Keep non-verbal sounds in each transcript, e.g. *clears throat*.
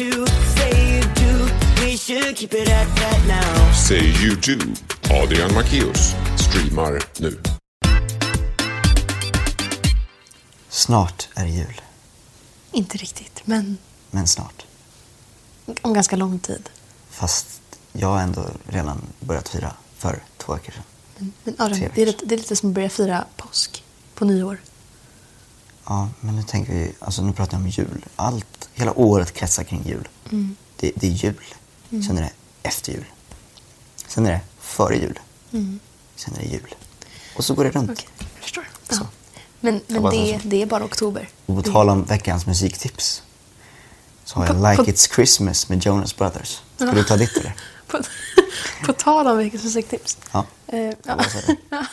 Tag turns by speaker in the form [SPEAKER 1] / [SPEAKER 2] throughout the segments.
[SPEAKER 1] to say you do. We should keep it at that now.
[SPEAKER 2] Say You Do. Adrian Macéus streamar nu.
[SPEAKER 3] Snart är det jul.
[SPEAKER 4] Inte riktigt, men
[SPEAKER 3] Men snart.
[SPEAKER 4] om ganska lång tid.
[SPEAKER 3] Fast jag har ändå redan börjat fira för två veckor sedan.
[SPEAKER 4] Men Adrian,
[SPEAKER 3] Tre
[SPEAKER 4] det är, lite, det är lite som att börja fira påsk på nyår.
[SPEAKER 3] Ja, men nu tänker vi, alltså nu pratar jag om jul. Allt, hela året kretsar kring jul. Det, det är jul. Sen är det efter jul. Sen är det före jul. Sen är det jul. Och så går det runt.
[SPEAKER 4] Okej, jag förstår. Ja. Men, men det, det är bara oktober.
[SPEAKER 3] Och på tal om veckans musiktips så har jag
[SPEAKER 4] På-
[SPEAKER 3] Like
[SPEAKER 4] på-
[SPEAKER 3] It's Christmas med Jonas Brothers. Ska du ta ditt eller? *laughs*
[SPEAKER 4] På, på tal om veckans musiktips.
[SPEAKER 3] Ja, jag *laughs*
[SPEAKER 4] ja.
[SPEAKER 3] bara säger det.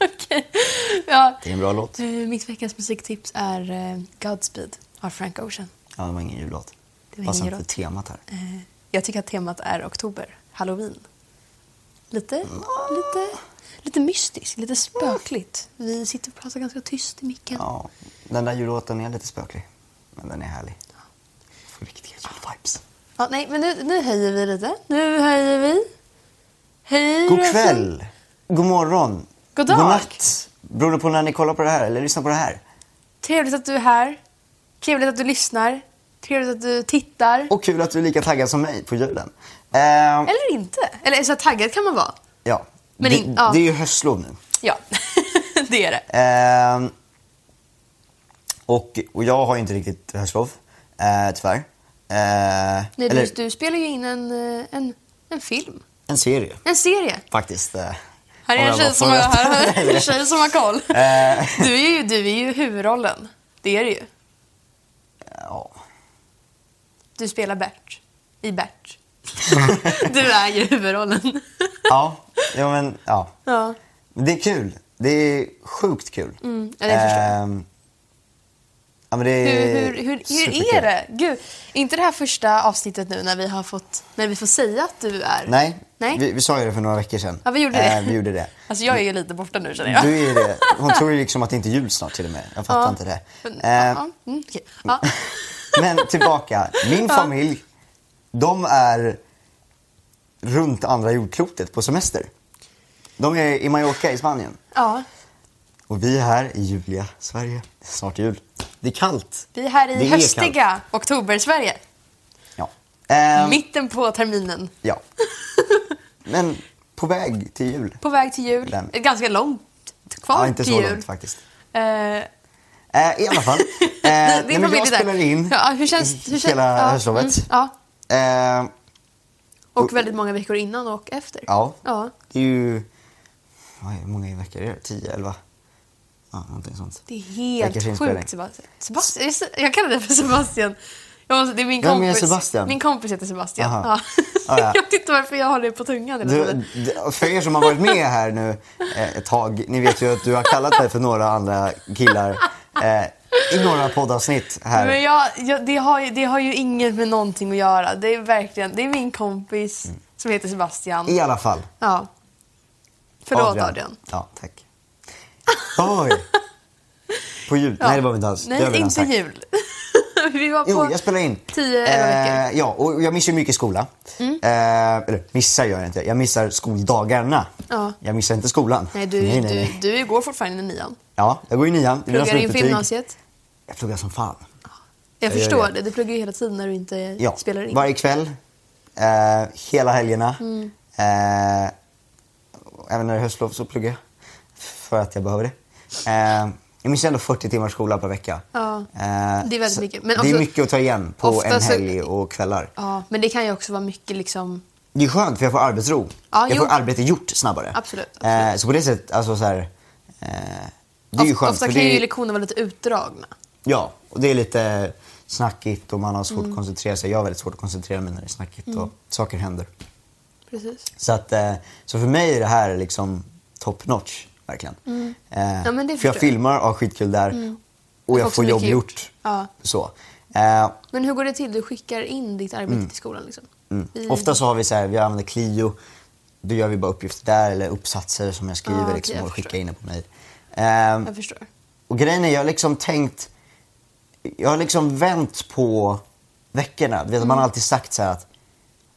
[SPEAKER 4] Okej. *laughs* Ja.
[SPEAKER 3] Det är en bra låt.
[SPEAKER 4] Eh, Mitt veckans musiktips är eh, Godspeed av Frank Ocean.
[SPEAKER 3] Ja, det var ingen jullåt. Passar inte
[SPEAKER 4] låt.
[SPEAKER 3] temat här.
[SPEAKER 4] Eh, Jag tycker att temat är oktober, halloween. Lite, lite, lite mystiskt, lite spökligt. Vi sitter och pratar ganska tyst i micken.
[SPEAKER 3] Ja, den där jullåten är lite spöklig. Men den är härlig. Får riktiga julvibes.
[SPEAKER 4] Ja, nej, men nu, nu höjer vi lite. Nu höjer vi. Hej
[SPEAKER 3] God kväll! God morgon!
[SPEAKER 4] God dag.
[SPEAKER 3] God natt! Beroende på när ni kollar på det här eller lyssnar på det här.
[SPEAKER 4] Trevligt att du är här. Trevligt att du lyssnar. Trevligt att du tittar.
[SPEAKER 3] Och kul att du är lika taggad som mig på julen. Eh,
[SPEAKER 4] Eller inte. Eller så taggad kan man vara.
[SPEAKER 3] ja.
[SPEAKER 4] Men
[SPEAKER 3] det,
[SPEAKER 4] ja.
[SPEAKER 3] det är ju höstlov nu.
[SPEAKER 4] Ja, *laughs* det är det.
[SPEAKER 3] Ehm, och, och jag har ju inte riktigt höstlov, eh, tyvärr. Eh,
[SPEAKER 4] Nej, du,
[SPEAKER 3] eller
[SPEAKER 4] du spelar ju in en, eh, en, en film.
[SPEAKER 3] en serie,
[SPEAKER 4] En serie.
[SPEAKER 3] faktiskt. Eh,
[SPEAKER 4] Här är en tjej som, har, här, är en tjej som har koll.
[SPEAKER 3] Eh.
[SPEAKER 4] Du är, ju, du är ju huvudrollen. Det är du ju.
[SPEAKER 3] Ja.
[SPEAKER 4] Du spelar Bert. I Bert. *laughs* Du är ju huvudrollen.
[SPEAKER 3] Ja, ja, men ja.
[SPEAKER 4] Ja.
[SPEAKER 3] Det är kul. Det är sjukt kul.
[SPEAKER 4] Mm, ja, det förstår jag.
[SPEAKER 3] Ja, men det är
[SPEAKER 4] Hur, hur, hur, hur är det? Gud, är inte det här första avsnittet nu när vi har fått, när vi får säga att du är...
[SPEAKER 3] Nej,
[SPEAKER 4] Nej?
[SPEAKER 3] Vi, vi sa ju det för några veckor sedan.
[SPEAKER 4] Ja, vi gjorde det.
[SPEAKER 3] Eh, vi gjorde det. *laughs*
[SPEAKER 4] Alltså jag är ju lite borta nu känner jag.
[SPEAKER 3] Du är det. Hon tror ju *laughs* liksom att det inte är jul snart till och med. Jag fattar
[SPEAKER 4] Ja.
[SPEAKER 3] inte det.
[SPEAKER 4] Men, ja, mm, okej. ja. *laughs*
[SPEAKER 3] Men tillbaka. Min familj, de är runt andra jordklotet på semester. De är i Mallorca i Spanien.
[SPEAKER 4] ja.
[SPEAKER 3] Och vi är här i Julia, Sverige. Snart jul. Det är kallt.
[SPEAKER 4] Vi är här
[SPEAKER 3] Det
[SPEAKER 4] i
[SPEAKER 3] är
[SPEAKER 4] höstiga oktober-Sverige.
[SPEAKER 3] Ja. Ehm,
[SPEAKER 4] Mitten på terminen.
[SPEAKER 3] ja. *laughs* Men på väg till jul.
[SPEAKER 4] På väg till jul.
[SPEAKER 3] Den.
[SPEAKER 4] Ganska långt kvar
[SPEAKER 3] Ja, inte
[SPEAKER 4] till
[SPEAKER 3] så
[SPEAKER 4] jul.
[SPEAKER 3] långt faktiskt.
[SPEAKER 4] Eh,
[SPEAKER 3] Eh, I alla fall. *laughs* Eh, nej, men jag spelar in
[SPEAKER 4] Ja, hur känns, hur känns,
[SPEAKER 3] hela
[SPEAKER 4] ja,
[SPEAKER 3] höstlovet.
[SPEAKER 4] mm, ja,
[SPEAKER 3] Eh,
[SPEAKER 4] och väldigt många veckor innan och efter.
[SPEAKER 3] ja.
[SPEAKER 4] ja.
[SPEAKER 3] Det är ju... Hur många veckor är det? 10, 11? Ja, någonting sånt.
[SPEAKER 4] Det är helt sjukt Sebastian. Sebastian jag kallar dig för Sebastian. Måste, det är min
[SPEAKER 3] Vem är
[SPEAKER 4] kompis.
[SPEAKER 3] Sebastian?
[SPEAKER 4] Min kompis heter Sebastian. Ja.
[SPEAKER 3] Ah, ja. *laughs*
[SPEAKER 4] jag vet inte varför jag har det på tungan hela tiden.
[SPEAKER 3] för er som har varit med här nu eh, ett tag, ni vet ju att du har kallat mig för några andra killar eh, i några poddavsnitt här.
[SPEAKER 4] Men jag, jag, det, har ju, det har ju inget med någonting att göra. Det är verkligen, det är min kompis som heter Sebastian.
[SPEAKER 3] I alla fall.
[SPEAKER 4] Ja. Förlåt Adrian.
[SPEAKER 3] Ja, tack. Vi? På jul? Nej, det var vi inte alls.
[SPEAKER 4] Nej, inte
[SPEAKER 3] sagt.
[SPEAKER 4] jul. *laughs* vi var på...
[SPEAKER 3] Jo, jag spelar in.
[SPEAKER 4] 10, 11 veckor. Mm.
[SPEAKER 3] Eh, ja, och jag missar mycket skola. Eh, eller missar gör jag inte. Jag missar skoldagarna.
[SPEAKER 4] Ja.
[SPEAKER 3] Jag missar inte skolan.
[SPEAKER 4] Nej, du,
[SPEAKER 3] nej, nej, nej.
[SPEAKER 4] Du, du går fortfarande i nian.
[SPEAKER 3] Ja, jag går i nian.
[SPEAKER 4] Pluggar inför
[SPEAKER 3] slutbetyg.
[SPEAKER 4] gymnasiet.
[SPEAKER 3] Jag pluggar som fan.
[SPEAKER 4] Jag,
[SPEAKER 3] Jag
[SPEAKER 4] förstår
[SPEAKER 3] det.
[SPEAKER 4] det. Du pluggar ju hela tiden när du inte
[SPEAKER 3] Ja,
[SPEAKER 4] spelar in.
[SPEAKER 3] varje kväll. Eh, hela helgerna.
[SPEAKER 4] Mm.
[SPEAKER 3] Eh, även när det är höstlov så pluggar jag. För att jag behöver det. Eh, jag missar ändå 40 timmars skola per vecka.
[SPEAKER 4] Ja,
[SPEAKER 3] Eh,
[SPEAKER 4] det är väldigt
[SPEAKER 3] så
[SPEAKER 4] mycket. Men
[SPEAKER 3] det är
[SPEAKER 4] också-
[SPEAKER 3] mycket att ta igen på en helg och kvällar.
[SPEAKER 4] Ja, men det kan ju också vara mycket liksom...
[SPEAKER 3] Det är skönt för jag får arbetsro.
[SPEAKER 4] Ja,
[SPEAKER 3] jag
[SPEAKER 4] jo.
[SPEAKER 3] får arbete gjort snabbare.
[SPEAKER 4] Absolut,
[SPEAKER 3] Eh,
[SPEAKER 4] absolut.
[SPEAKER 3] så på det sättet, alltså så här, eh, det är ju skönt.
[SPEAKER 4] Ofta kan
[SPEAKER 3] det
[SPEAKER 4] ju lektioner vara lite utdragna.
[SPEAKER 3] Ja, och det är lite snackigt och man har svårt
[SPEAKER 4] Mm.
[SPEAKER 3] att koncentrera sig. Jag har väldigt svårt att koncentrera mig när det är snackigt och saker händer.
[SPEAKER 4] Precis.
[SPEAKER 3] Så, att, eh, så för mig är det här liksom top notch, verkligen. Eh,
[SPEAKER 4] Mm. Ja, men det
[SPEAKER 3] för jag filmar och har skitkul där och
[SPEAKER 4] Du får
[SPEAKER 3] jag
[SPEAKER 4] också
[SPEAKER 3] får jobb
[SPEAKER 4] gjort.
[SPEAKER 3] gjort.
[SPEAKER 4] Ja.
[SPEAKER 3] Så. Eh,
[SPEAKER 4] Men hur går det till? Du skickar in ditt arbete till skolan liksom?
[SPEAKER 3] mm.
[SPEAKER 4] I-
[SPEAKER 3] Ofta så har vi så här, vi använder Clio. Då gör vi bara uppgifter där eller uppsatser som jag skriver
[SPEAKER 4] Ah, okej,
[SPEAKER 3] liksom,
[SPEAKER 4] jag
[SPEAKER 3] och skickar in på mejl. Eh,
[SPEAKER 4] Jag förstår.
[SPEAKER 3] och grejen är, jag har liksom tänkt... Jag har liksom vänt på veckorna. Du vet, Man har alltid sagt så att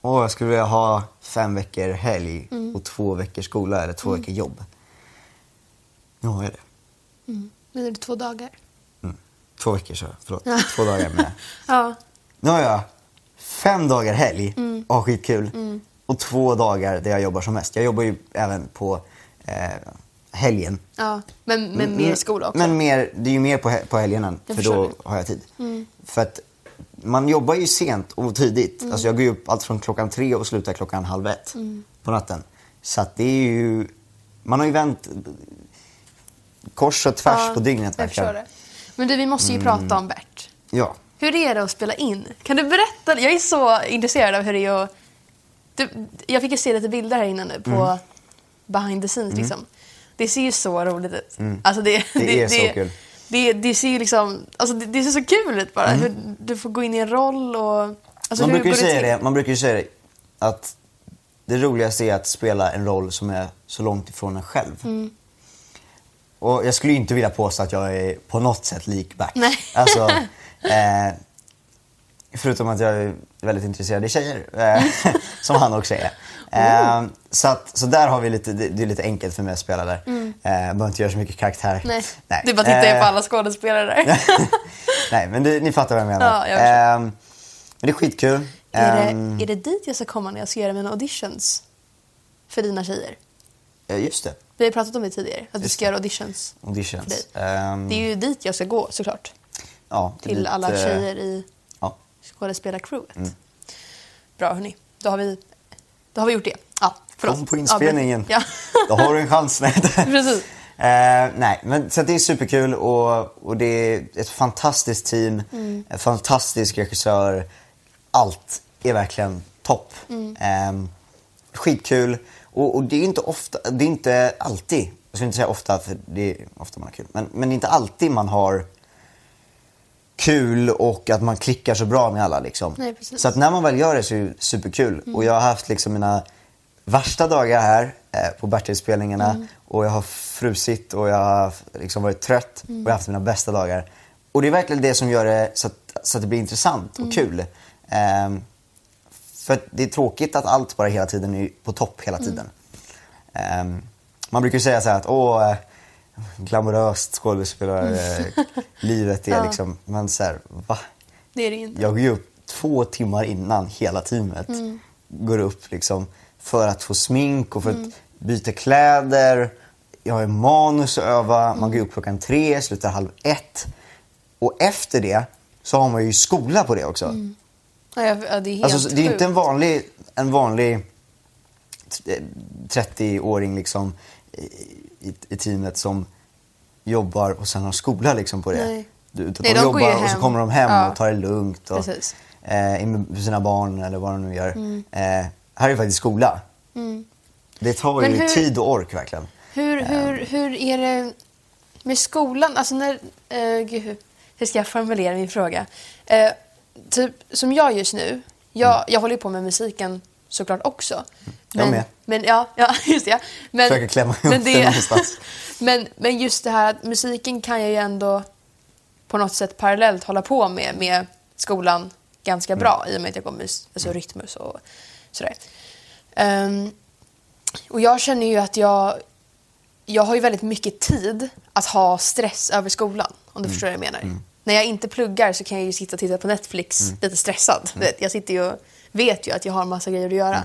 [SPEAKER 3] Åh, jag skulle vilja ha fem veckor helg och två veckor skola eller två veckor jobb. Nu har jag det.
[SPEAKER 4] Men är det två dagar?
[SPEAKER 3] Två veckor så, förlåt. Två dagar med. *laughs*
[SPEAKER 4] Ja.
[SPEAKER 3] Nu har jag fem dagar helg
[SPEAKER 4] Mm.
[SPEAKER 3] och skitkul. Och två dagar där jag jobbar som mest. Jag jobbar ju även på eh, helgen.
[SPEAKER 4] ja. Men, men mer skola också?
[SPEAKER 3] Men mer, det är ju mer på, på helgerna, för då
[SPEAKER 4] det.
[SPEAKER 3] har jag tid. För att man jobbar ju sent och tidigt. Alltså jag går ju upp allt från klockan tre och slutar klockan halv ett på natten. Så att det är ju, man har ju vänt kors och tvärs
[SPEAKER 4] Ja,
[SPEAKER 3] på dygnet verkligen.
[SPEAKER 4] det. Men du, vi måste ju
[SPEAKER 3] Mm.
[SPEAKER 4] prata om Bert.
[SPEAKER 3] Ja.
[SPEAKER 4] Hur är det att spela in? Kan du berätta? Jag är så intresserad av hur det är att... Du, jag fick ju se lite bilder här innan nu på
[SPEAKER 3] Mm.
[SPEAKER 4] behind the scenes liksom. Det ser ju så roligt ut. Alltså det,
[SPEAKER 3] Det är så kul.
[SPEAKER 4] Det, det ser ju liksom... Alltså det, det ser så kul ut bara. Hur du får gå in i en roll och... Alltså
[SPEAKER 3] man, brukar ju säga det, man brukar ju säga det att det roligaste är att spela en roll som är så långt ifrån en själv.
[SPEAKER 4] Mm.
[SPEAKER 3] Och jag skulle inte vilja påstå att jag är på något sätt lik Bert.
[SPEAKER 4] Nej.
[SPEAKER 3] Alltså, *laughs* eh, förutom att jag är väldigt intresserad i tjejer, eh, *laughs* som han också är. Eh, så, att, så där har vi lite, det, det är lite enkelt för mig att spela där. Eh, jag behöver inte göra så mycket karaktär.
[SPEAKER 4] Mm. Nej.
[SPEAKER 3] Nej.
[SPEAKER 4] Du bara tittar
[SPEAKER 3] Eh,
[SPEAKER 4] på alla skådespelare där. *laughs*
[SPEAKER 3] Nej, men det, ni fattar vad jag menar.
[SPEAKER 4] Ja, jag.
[SPEAKER 3] Ehm, men det är skitkul.
[SPEAKER 4] är,
[SPEAKER 3] Ehm,
[SPEAKER 4] det, är det dit jag ska komma när jag ska göra mina auditions? För dina tjejer?
[SPEAKER 3] ja, just det.
[SPEAKER 4] Vi har pratat om det tidigare, att du ska göra auditions.
[SPEAKER 3] Auditions. Ehm,
[SPEAKER 4] Det är ju dit jag ska gå såklart.
[SPEAKER 3] ja,
[SPEAKER 4] Till
[SPEAKER 3] lite-
[SPEAKER 4] alla tjejer i
[SPEAKER 3] Ja.
[SPEAKER 4] skådespelarcrewet.
[SPEAKER 3] Mm.
[SPEAKER 4] Bra hörni, då har vi, då har vi gjort det. Ja, förlåt.
[SPEAKER 3] Kom på inspelningen.
[SPEAKER 4] Ja, *laughs*
[SPEAKER 3] Då har du en chans. Nej, *laughs*
[SPEAKER 4] precis.
[SPEAKER 3] Eh, nej, men så det är superkul och, och det är ett fantastiskt team,
[SPEAKER 4] Mm.
[SPEAKER 3] en fantastisk regissör. Allt är verkligen topp.
[SPEAKER 4] Mm.
[SPEAKER 3] Eh, skitkul. Och, och det är inte ofta, det är inte alltid, jag ska inte säga ofta för det är ofta man har kul, men, men det är inte alltid man har kul och att man klickar så bra med alla. Liksom.
[SPEAKER 4] Nej. Mm.
[SPEAKER 3] så att när man väl gör det så är det superkul. Och jag har haft liksom mina värsta dagar här eh, på Bertil-spelningarna
[SPEAKER 4] Mm.
[SPEAKER 3] och jag har frusit och jag har liksom varit trött
[SPEAKER 4] Mm.
[SPEAKER 3] och jag har haft mina bästa dagar. Och det är verkligen det som gör det så att, så att det blir intressant
[SPEAKER 4] Mm.
[SPEAKER 3] och kul. Ehm, för det är tråkigt att allt bara hela tiden är på topp hela tiden. Ehm, man brukar ju säga så här att åh, eh, glamoröst skådespelarlivet är *laughs*
[SPEAKER 4] Ja.
[SPEAKER 3] liksom, men så här, va?
[SPEAKER 4] Det är det inte.
[SPEAKER 3] Jag går ju upp två timmar innan hela teamet går upp liksom för att få smink och för att byta kläder. Jag har manus att öva, man går upp klockan tre, slutar halv ett. Och efter det så har man ju skola på det också.
[SPEAKER 4] Jag- ja, det är helt
[SPEAKER 3] Alltså, det är inte en vanlig, en vanlig t- eh, 30-åring liksom, i, i, teamet som jobbar och sen har skola liksom på det.
[SPEAKER 4] Nej.
[SPEAKER 3] Utan
[SPEAKER 4] Nej,
[SPEAKER 3] de,
[SPEAKER 4] de
[SPEAKER 3] jobbar och så kommer de hem
[SPEAKER 4] Ja.
[SPEAKER 3] och tar det lugnt. Och, eh, med sina barn eller vad de nu gör.
[SPEAKER 4] Mm.
[SPEAKER 3] Eh, här är det faktiskt skola. Det tar
[SPEAKER 4] Men
[SPEAKER 3] ju
[SPEAKER 4] hur-
[SPEAKER 3] tid och ork verkligen.
[SPEAKER 4] Hur, hur, hur är det med skolan? Alltså när, eh, gud, hur ska jag formulera min fråga? Eh, typ som jag just nu, jag, jag håller ju på med musiken såklart också.
[SPEAKER 3] Mm. Jag med.
[SPEAKER 4] Men, ja, ja, *laughs* just det. ja. Men,
[SPEAKER 3] Försöker klämma ihop det någonstans. *laughs*
[SPEAKER 4] men, men just det här att musiken kan jag ju ändå på något sätt parallellt hålla på med, med skolan ganska bra i och med att jag går med alltså, rytmus och sådär. Ehm, och jag känner ju att jag, jag har ju väldigt mycket tid att ha stress över skolan, om du förstår vad jag menar. När jag inte pluggar så kan jag ju sitta och titta på Netflix lite stressad. Vet, jag sitter ju och vet ju att jag har massa grejer att göra.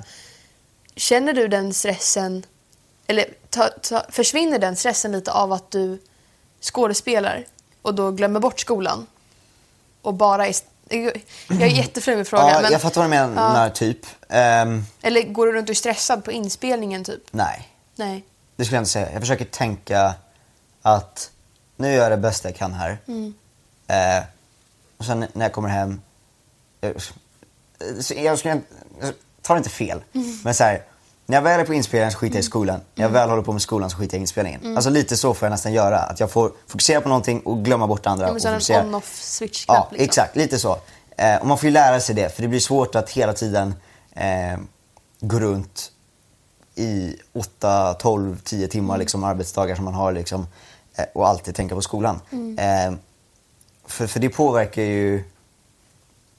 [SPEAKER 4] Känner du den stressen, eller ta, ta, försvinner den stressen lite av att du skådespelar och då glömmer bort skolan? Och bara är... Jag är jätteflummig fråga.
[SPEAKER 3] Ja,
[SPEAKER 4] men,
[SPEAKER 3] jag fattar vad du menar, typ. Ehm,
[SPEAKER 4] Eller går du runt och är stressad på inspelningen typ?
[SPEAKER 3] nej,
[SPEAKER 4] Nej.
[SPEAKER 3] det skulle jag inte säga. Jag försöker tänka att nu gör jag det bästa jag kan här.
[SPEAKER 4] Mm.
[SPEAKER 3] Eh, och sen när jag kommer hem, jag, så jag, ska, jag tar inte fel,
[SPEAKER 4] Mm.
[SPEAKER 3] men så här, när jag väl är på inspelningen så skiter jag i skolan. När jag väl håller på med skolan så skiter jag i inspelningen.
[SPEAKER 4] Mm.
[SPEAKER 3] Alltså lite så får jag nästan göra. Att jag får fokusera på någonting och glömma bort det andra. Och fokusera.
[SPEAKER 4] en on-off switch-knapp.
[SPEAKER 3] Ja,
[SPEAKER 4] liksom.
[SPEAKER 3] exakt. Lite så. Eh, och man får ju lära sig det, för det blir svårt att hela tiden eh, gå runt i 8, 12, 10 timmar
[SPEAKER 4] Mm.
[SPEAKER 3] liksom, arbetsdagar som man har liksom, eh, och alltid tänka på skolan.
[SPEAKER 4] Mm.
[SPEAKER 3] Eh, för, för det påverkar ju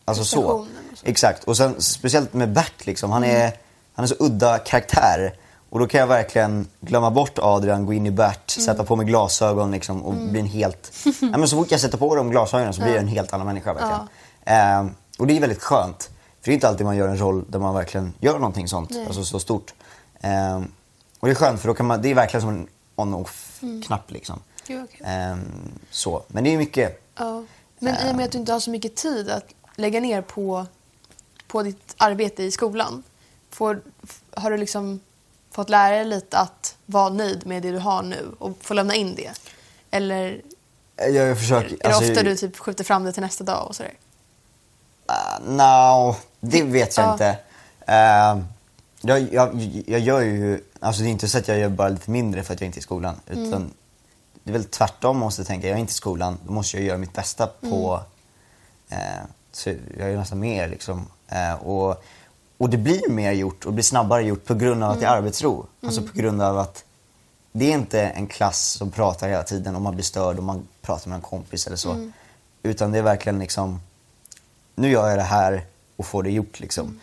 [SPEAKER 3] Alltså så. Exakt. Och sen speciellt med Bert liksom. Han är, han är så udda karaktär. Och då kan jag verkligen glömma bort Adrian, gå in i Bert, sätta på mig glasögon liksom, och bli en helt... *laughs* ja, men så fort jag sätter på de glasögonen så blir jag en helt annan människa verkligen. Ehm, och det är väldigt skönt. För det är inte alltid man gör en roll där man verkligen gör någonting sånt, alltså så stort. Ehm, och det är skönt för då kan man, det är verkligen som en on-off-knapp liksom.
[SPEAKER 4] Gud, vad kul.
[SPEAKER 3] Ehm, så. Men det är mycket.
[SPEAKER 4] Ja. Men i och med att du inte har så mycket tid att lägga ner på, på ditt arbete i skolan, får, har du liksom fått lära dig lite att vara nöjd med det du har nu och få lämna in det? Eller
[SPEAKER 3] Jag försöker...
[SPEAKER 4] är det
[SPEAKER 3] alltså,
[SPEAKER 4] ofta du typ skjuter fram det till nästa dag och sådär?
[SPEAKER 3] Uh, no, det vet jag
[SPEAKER 4] Ja.
[SPEAKER 3] inte. Uh, jag, jag, jag gör ju, alltså det är inte så att jag gör bara lite mindre för att jag inte är i skolan.
[SPEAKER 4] Mm.
[SPEAKER 3] Det är väl tvärtom måste jag tänka. Jag är inte i skolan, då måste jag göra mitt bästa på,
[SPEAKER 4] Mm.
[SPEAKER 3] eh, så jag gör nästan mer liksom. Eh, och, och det blir mer gjort och blir snabbare gjort på grund av att det
[SPEAKER 4] Mm.
[SPEAKER 3] är arbetsro. Alltså på grund av att det är inte en klass som pratar hela tiden och man blir störd och man pratar med en kompis eller så.
[SPEAKER 4] Mm.
[SPEAKER 3] Utan det är verkligen liksom, nu gör jag det här och får det gjort liksom.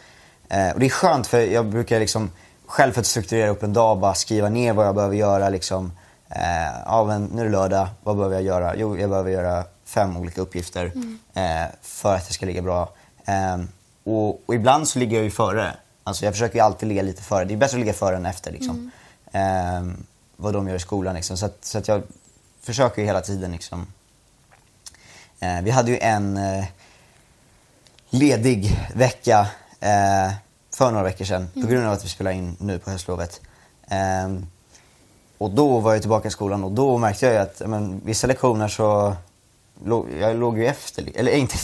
[SPEAKER 3] Eh, och det är skönt för jag brukar liksom själv för att strukturera upp en dag bara skriva ner vad jag behöver göra liksom. Eh, ja, men nu är det lördag, vad behöver jag göra? Jo, jag behöver göra fem olika uppgifter eh, för att det ska ligga bra. Eh, och, och ibland så ligger jag ju före. Alltså jag försöker ju alltid ligga lite före. Det är bättre att ligga före än efter liksom. Eh, vad de gör i skolan liksom. Så att, så att jag försöker ju hela tiden liksom. Eh, vi hade ju en eh, ledig vecka eh, för några veckor sedan på grund av att vi spelar in nu på höstlovet. Ehm, och då var jag tillbaka i skolan och då märkte jag att men, vissa lektioner så låg, jag låg ju efter, eller inte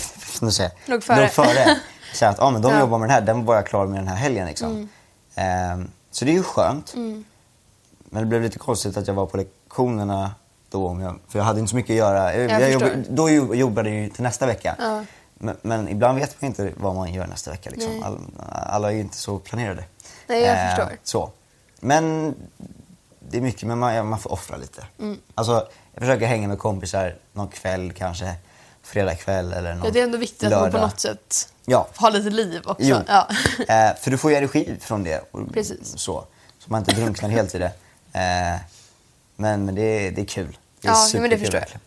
[SPEAKER 3] nu säger jag,
[SPEAKER 4] Låg före.
[SPEAKER 3] Låg före. *laughs* Så att, ja men de
[SPEAKER 4] Ja. Mm.
[SPEAKER 3] jobbar med den här, den var jag klar med den här helgen liksom. Ehm, så det är ju skönt. Men det blev lite konstigt att jag var på lektionerna då, jag, för jag hade inte så mycket att göra. Jag,
[SPEAKER 4] Jag
[SPEAKER 3] jobb, då jo- jobbade jag ju till nästa vecka.
[SPEAKER 4] Ja.
[SPEAKER 3] Men, men ibland vet man inte vad man gör nästa vecka. Liksom. All, alla är ju inte så planerade.
[SPEAKER 4] Nej, jag förstår.
[SPEAKER 3] Så. Men det är mycket, men man, ja, man får offra lite.
[SPEAKER 4] Mm.
[SPEAKER 3] Alltså, jag försöker hänga med kompisar någon kväll kanske. Fredag kväll eller någon
[SPEAKER 4] Ja, det är ändå viktigt att man på
[SPEAKER 3] lördag.
[SPEAKER 4] något sätt
[SPEAKER 3] Ja.
[SPEAKER 4] har lite liv också.
[SPEAKER 3] Jo,
[SPEAKER 4] Ja.
[SPEAKER 3] eh, för du får ju energi från det. Och
[SPEAKER 4] Precis.
[SPEAKER 3] Så, så man inte drunknar helt i det. Eh, men men det, är- det är kul. Det är
[SPEAKER 4] Ja, nej, men det
[SPEAKER 3] superkul
[SPEAKER 4] förstår jag.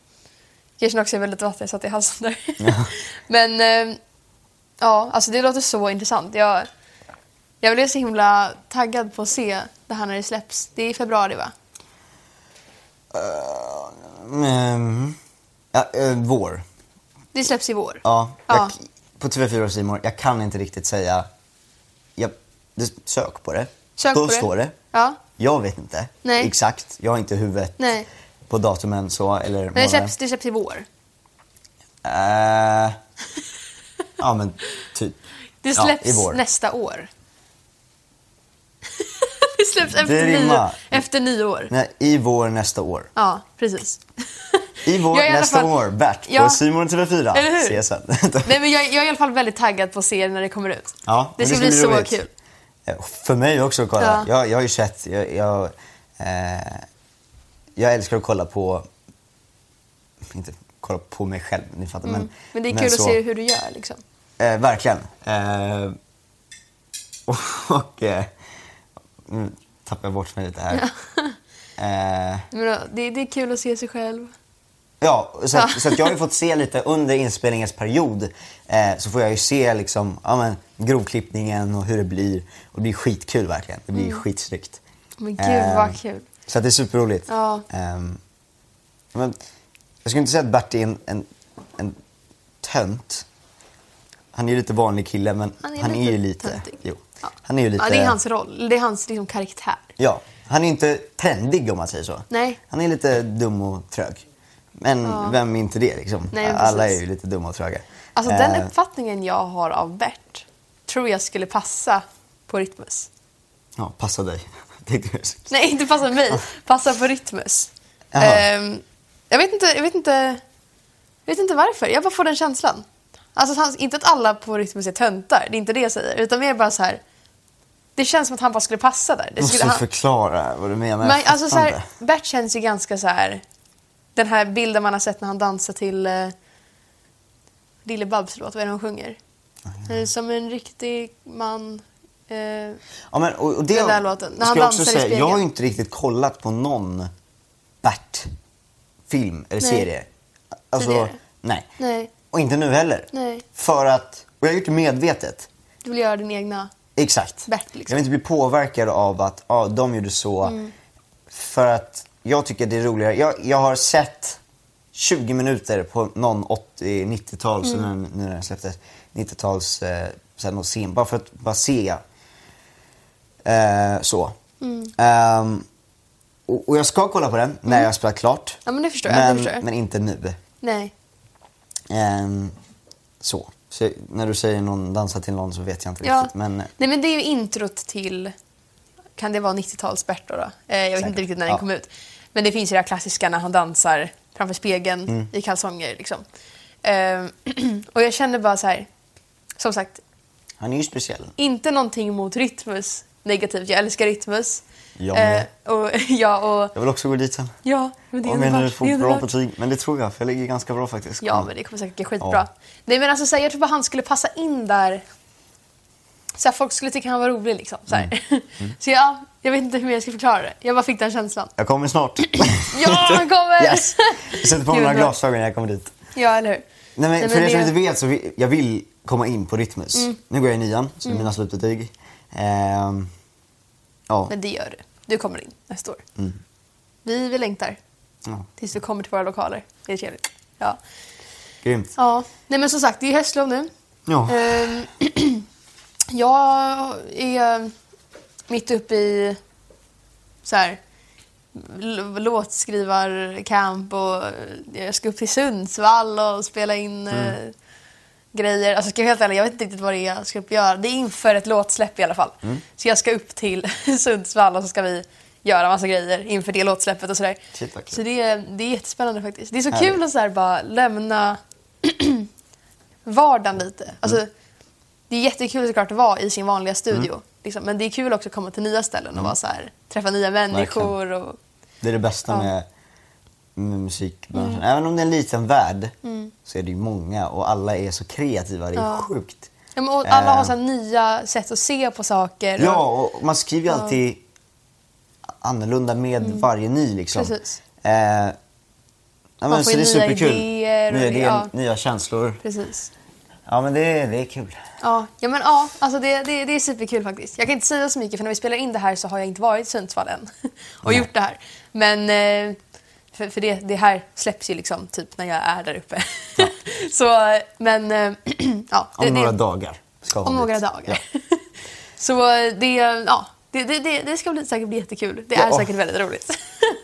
[SPEAKER 4] Kanske också är väldigt vatten satt i halsen där. *laughs* Men eh, ja, alltså det låter så intressant. Jag, jag blev så himla taggad på att se det här när det släpps. Det är i februari va?
[SPEAKER 3] Mm, ja, eh, vår.
[SPEAKER 4] Det släpps i vår.
[SPEAKER 3] Ja,
[SPEAKER 4] Ja.
[SPEAKER 3] Jag, på TV4 och Simor. Jag kan inte riktigt säga. Jag, det, sök på det.
[SPEAKER 4] Sök
[SPEAKER 3] Då
[SPEAKER 4] på det.
[SPEAKER 3] står det.
[SPEAKER 4] Ja,
[SPEAKER 3] Jag vet inte
[SPEAKER 4] Nej.
[SPEAKER 3] exakt. Jag har inte huvudet
[SPEAKER 4] Nej.
[SPEAKER 3] på datumen så. Eller
[SPEAKER 4] men det släpps, det släpps i vår.
[SPEAKER 3] Eh, ja men typ. *laughs*
[SPEAKER 4] Det
[SPEAKER 3] Ja,
[SPEAKER 4] släpps
[SPEAKER 3] vår.
[SPEAKER 4] nästa år. Det släpps efter,
[SPEAKER 3] Det
[SPEAKER 4] nio, efter nyår.
[SPEAKER 3] Nej, I vår nästa år.
[SPEAKER 4] Ja, precis. *laughs*
[SPEAKER 3] I vår
[SPEAKER 4] Jag är
[SPEAKER 3] nästa
[SPEAKER 4] fall-
[SPEAKER 3] år. Bert
[SPEAKER 4] Ja.
[SPEAKER 3] på Simon TV4.
[SPEAKER 4] Eller hur?
[SPEAKER 3] Ses sen. *laughs*
[SPEAKER 4] Nej, men jag, jag är i alla fall väldigt taggad på att se det när det kommer ut.
[SPEAKER 3] Ja,
[SPEAKER 4] det
[SPEAKER 3] men
[SPEAKER 4] ska bli så
[SPEAKER 3] roligt.
[SPEAKER 4] kul.
[SPEAKER 3] Eh, För mig också att kolla.
[SPEAKER 4] Ja.
[SPEAKER 3] Jag, jag har ju sett, jag, jag, eh, jag älskar att kolla på, inte kolla på mig själv, ni fattar. Men,
[SPEAKER 4] Mm. Men det är kul
[SPEAKER 3] så,
[SPEAKER 4] att se hur du gör liksom.
[SPEAKER 3] Eh, verkligen. Eh, *laughs* och eh, nu tappar jag bort mig lite här. *laughs* Eh,
[SPEAKER 4] Men då, det, det är kul att se sig själv.
[SPEAKER 3] Ja, så, att, så att jag har ju fått se lite under inspelningens period eh, så får jag ju se liksom, ja, men, grovklippningen och hur det blir. Och det blir skitkul verkligen. Det blir skitsnyggt.
[SPEAKER 4] Men gud
[SPEAKER 3] Eh,
[SPEAKER 4] vad kul.
[SPEAKER 3] Så att det är superroligt.
[SPEAKER 4] Ja.
[SPEAKER 3] Ehm, men, jag skulle inte säga att Bert är en, en, en tönt. Han är ju lite vanlig kille men
[SPEAKER 4] Han
[SPEAKER 3] han
[SPEAKER 4] är
[SPEAKER 3] är,
[SPEAKER 4] lite
[SPEAKER 3] ju lite...
[SPEAKER 4] töntig.
[SPEAKER 3] Jo.
[SPEAKER 4] Ja.
[SPEAKER 3] Han är ju lite...
[SPEAKER 4] Ja, det är hans roll. Det är hans liksom, karaktär.
[SPEAKER 3] Ja, han är inte trendig om man säger så.
[SPEAKER 4] Nej.
[SPEAKER 3] Han är lite dum och trög. Men vem är inte det liksom?
[SPEAKER 4] Nej,
[SPEAKER 3] Alla är ju lite dumma och tröga.
[SPEAKER 4] Alltså
[SPEAKER 3] Eh,
[SPEAKER 4] den uppfattningen jag har av Bert tror jag skulle passa på Rytmus.
[SPEAKER 3] Ja, passa dig. *laughs*
[SPEAKER 4] Nej, inte passa mig. Passa på Rytmus. Ehm, jag vet inte, jag vet inte, jag vet inte varför. Jag bara får den känslan. Alltså inte att alla på Rytmus är töntar, det är inte det jag säger. Utan mer bara så här. Det känns som att han bara skulle passa där. Det
[SPEAKER 3] Du måste
[SPEAKER 4] skulle, han,
[SPEAKER 3] förklara vad du menar.
[SPEAKER 4] men, alltså, så här. Bert känns ju ganska så här. Den här bilden man har sett när han dansar till uh, Lille Babs låt, vad är det hon sjunger? Eh, Som en riktig man. Eh,
[SPEAKER 3] Ja, men, och, och det
[SPEAKER 4] Den där låten, när han
[SPEAKER 3] jag
[SPEAKER 4] dansar i
[SPEAKER 3] säga, jag har ju
[SPEAKER 4] spegeln.
[SPEAKER 3] inte riktigt kollat på någon Bert-film eller
[SPEAKER 4] Nej.
[SPEAKER 3] serie. Alltså,
[SPEAKER 4] Tidigare?
[SPEAKER 3] nej.
[SPEAKER 4] nej,
[SPEAKER 3] Och inte nu heller.
[SPEAKER 4] Nej.
[SPEAKER 3] För att, och jag har gjort det medvetet.
[SPEAKER 4] du vill göra din egna.
[SPEAKER 3] Exakt.
[SPEAKER 4] Bert, liksom.
[SPEAKER 3] Jag vill inte bli påverkad av att ja, de gjorde så.
[SPEAKER 4] Mm.
[SPEAKER 3] För att jag tycker det är roligare. Jag, jag har sett 20 minuter på någon 80-90-tals,
[SPEAKER 4] Mm.
[SPEAKER 3] nu nu när den släpptes, 90-tals eh, någon scen. Bara för att bara se. Eh, så.
[SPEAKER 4] Mm.
[SPEAKER 3] Ehm, och, och jag ska kolla på den när jag har spelat klart.
[SPEAKER 4] Ja, men
[SPEAKER 3] Men, men inte nu.
[SPEAKER 4] Nej.
[SPEAKER 3] Ehm, så. När du säger någon dansar till någon så vet jag inte
[SPEAKER 4] Ja.
[SPEAKER 3] riktigt. Men,
[SPEAKER 4] Nej, men det är ju introt till, kan det vara 90-tals Bert då? Eh, jag vet
[SPEAKER 3] Säkert.
[SPEAKER 4] inte riktigt när den
[SPEAKER 3] Ja.
[SPEAKER 4] kom ut. Men det finns ju det här klassiska när han dansar framför spegeln
[SPEAKER 3] Mm.
[SPEAKER 4] i kalsonger. Liksom. Eh, *clears throat* och jag känner bara så här, som sagt,
[SPEAKER 3] han är ju speciell.
[SPEAKER 4] inte någonting mot Rytmus negativt. Jag älskar Rytmus.
[SPEAKER 3] Jag.
[SPEAKER 4] Eh, och, *laughs* ja, och,
[SPEAKER 3] Jag vill också gå dit sen.
[SPEAKER 4] ja, men det är
[SPEAKER 3] Om jag nu får
[SPEAKER 4] det
[SPEAKER 3] bra betyg. Men det tror jag, för jag ligger ganska bra faktiskt.
[SPEAKER 4] Ja, men det kommer säkert gå skitbra.
[SPEAKER 3] Ja.
[SPEAKER 4] Nej, men alltså, så här, jag tror bara han skulle passa in där. Så här, folk skulle tycka han var rolig. Liksom, så här.
[SPEAKER 3] Mm. *laughs*
[SPEAKER 4] så ja, jag vet inte hur jag ska förklara det. Jag bara fick den känslan.
[SPEAKER 3] Jag kommer snart. *laughs*
[SPEAKER 4] Ja, han kommer!
[SPEAKER 3] yes! Jag sätter på mig några glasögon när jag kommer dit.
[SPEAKER 4] Ja, eller hur?
[SPEAKER 3] Nej, men
[SPEAKER 4] Nej,
[SPEAKER 3] för
[SPEAKER 4] men
[SPEAKER 3] er som
[SPEAKER 4] det- Mm.
[SPEAKER 3] inte vet så vill, jag vill komma in på Rytmus. Nu går jag i nian, så det är mina slutbetyg. Ehm, ja.
[SPEAKER 4] Men det gör du. Du kommer in nästa år.
[SPEAKER 3] Mm.
[SPEAKER 4] Vi, vi längtar
[SPEAKER 3] ja,
[SPEAKER 4] tills vi kommer till våra lokaler. Det är trevligt. Ja.
[SPEAKER 3] grymt.
[SPEAKER 4] ja. Nej, men som sagt, det är höstlov nu.
[SPEAKER 3] Ja.
[SPEAKER 4] Ehm, *clears throat* jag är mitt uppe i så här, låtskrivarkamp och jag ska upp till Sundsvall och spela in eh, grejer. Alltså ska jag helt ärlig, jag vet inte riktigt vad det är jag ska upp göra. Det är inför ett låtsläpp i alla fall. Så jag ska upp till *laughs* Sundsvall och så ska vi göra massa grejer inför det låtsläppet och sådär.
[SPEAKER 3] Shit.
[SPEAKER 4] Så det är, det är jättespännande faktiskt. Det är så
[SPEAKER 3] Härligt.
[SPEAKER 4] kul att så bara lämna *clears throat* vardagen lite. Alltså, Det är jättekul såklart att vara i sin vanliga studio. Liksom. Men det är kul också att komma till nya ställen och vara så här, träffa nya människor. Och,
[SPEAKER 3] Det är det bästa
[SPEAKER 4] Ja. Mm.
[SPEAKER 3] med, med musikbranschen. Även om det är en liten värld så är det ju många och alla är så kreativa. Det är
[SPEAKER 4] Ja.
[SPEAKER 3] sjukt.
[SPEAKER 4] ja, och alla har så här nya sätt att se på saker. och-
[SPEAKER 3] Ja, och man skriver ju alltid annorlunda med varje ny liksom.
[SPEAKER 4] Mm. Precis.
[SPEAKER 3] Eh, ja, men,
[SPEAKER 4] får
[SPEAKER 3] så det är
[SPEAKER 4] nya
[SPEAKER 3] superkul.
[SPEAKER 4] idéer och-
[SPEAKER 3] nya idéer,
[SPEAKER 4] ja.
[SPEAKER 3] nya känslor.
[SPEAKER 4] Precis.
[SPEAKER 3] Ja, men det, det är kul.
[SPEAKER 4] Ja, ja men ja, alltså det, det, det är superkul faktiskt. Jag kan inte säga så mycket för när vi spelar in det här så har jag inte varit i Sundsvall än *laughs* och
[SPEAKER 3] Nej.
[SPEAKER 4] gjort det här. Men eh, för, för det, det här släpps ju liksom typ när jag är där uppe. *laughs* så, men eh, *clears throat* ja.
[SPEAKER 3] Om
[SPEAKER 4] det,
[SPEAKER 3] några
[SPEAKER 4] det,
[SPEAKER 3] dagar. Ska
[SPEAKER 4] Om
[SPEAKER 3] vi
[SPEAKER 4] några
[SPEAKER 3] dit.
[SPEAKER 4] dagar. *laughs* så det, ja, det, det, det, ska bli, säkert bli jättekul. Det är
[SPEAKER 3] Ja.
[SPEAKER 4] säkert väldigt roligt.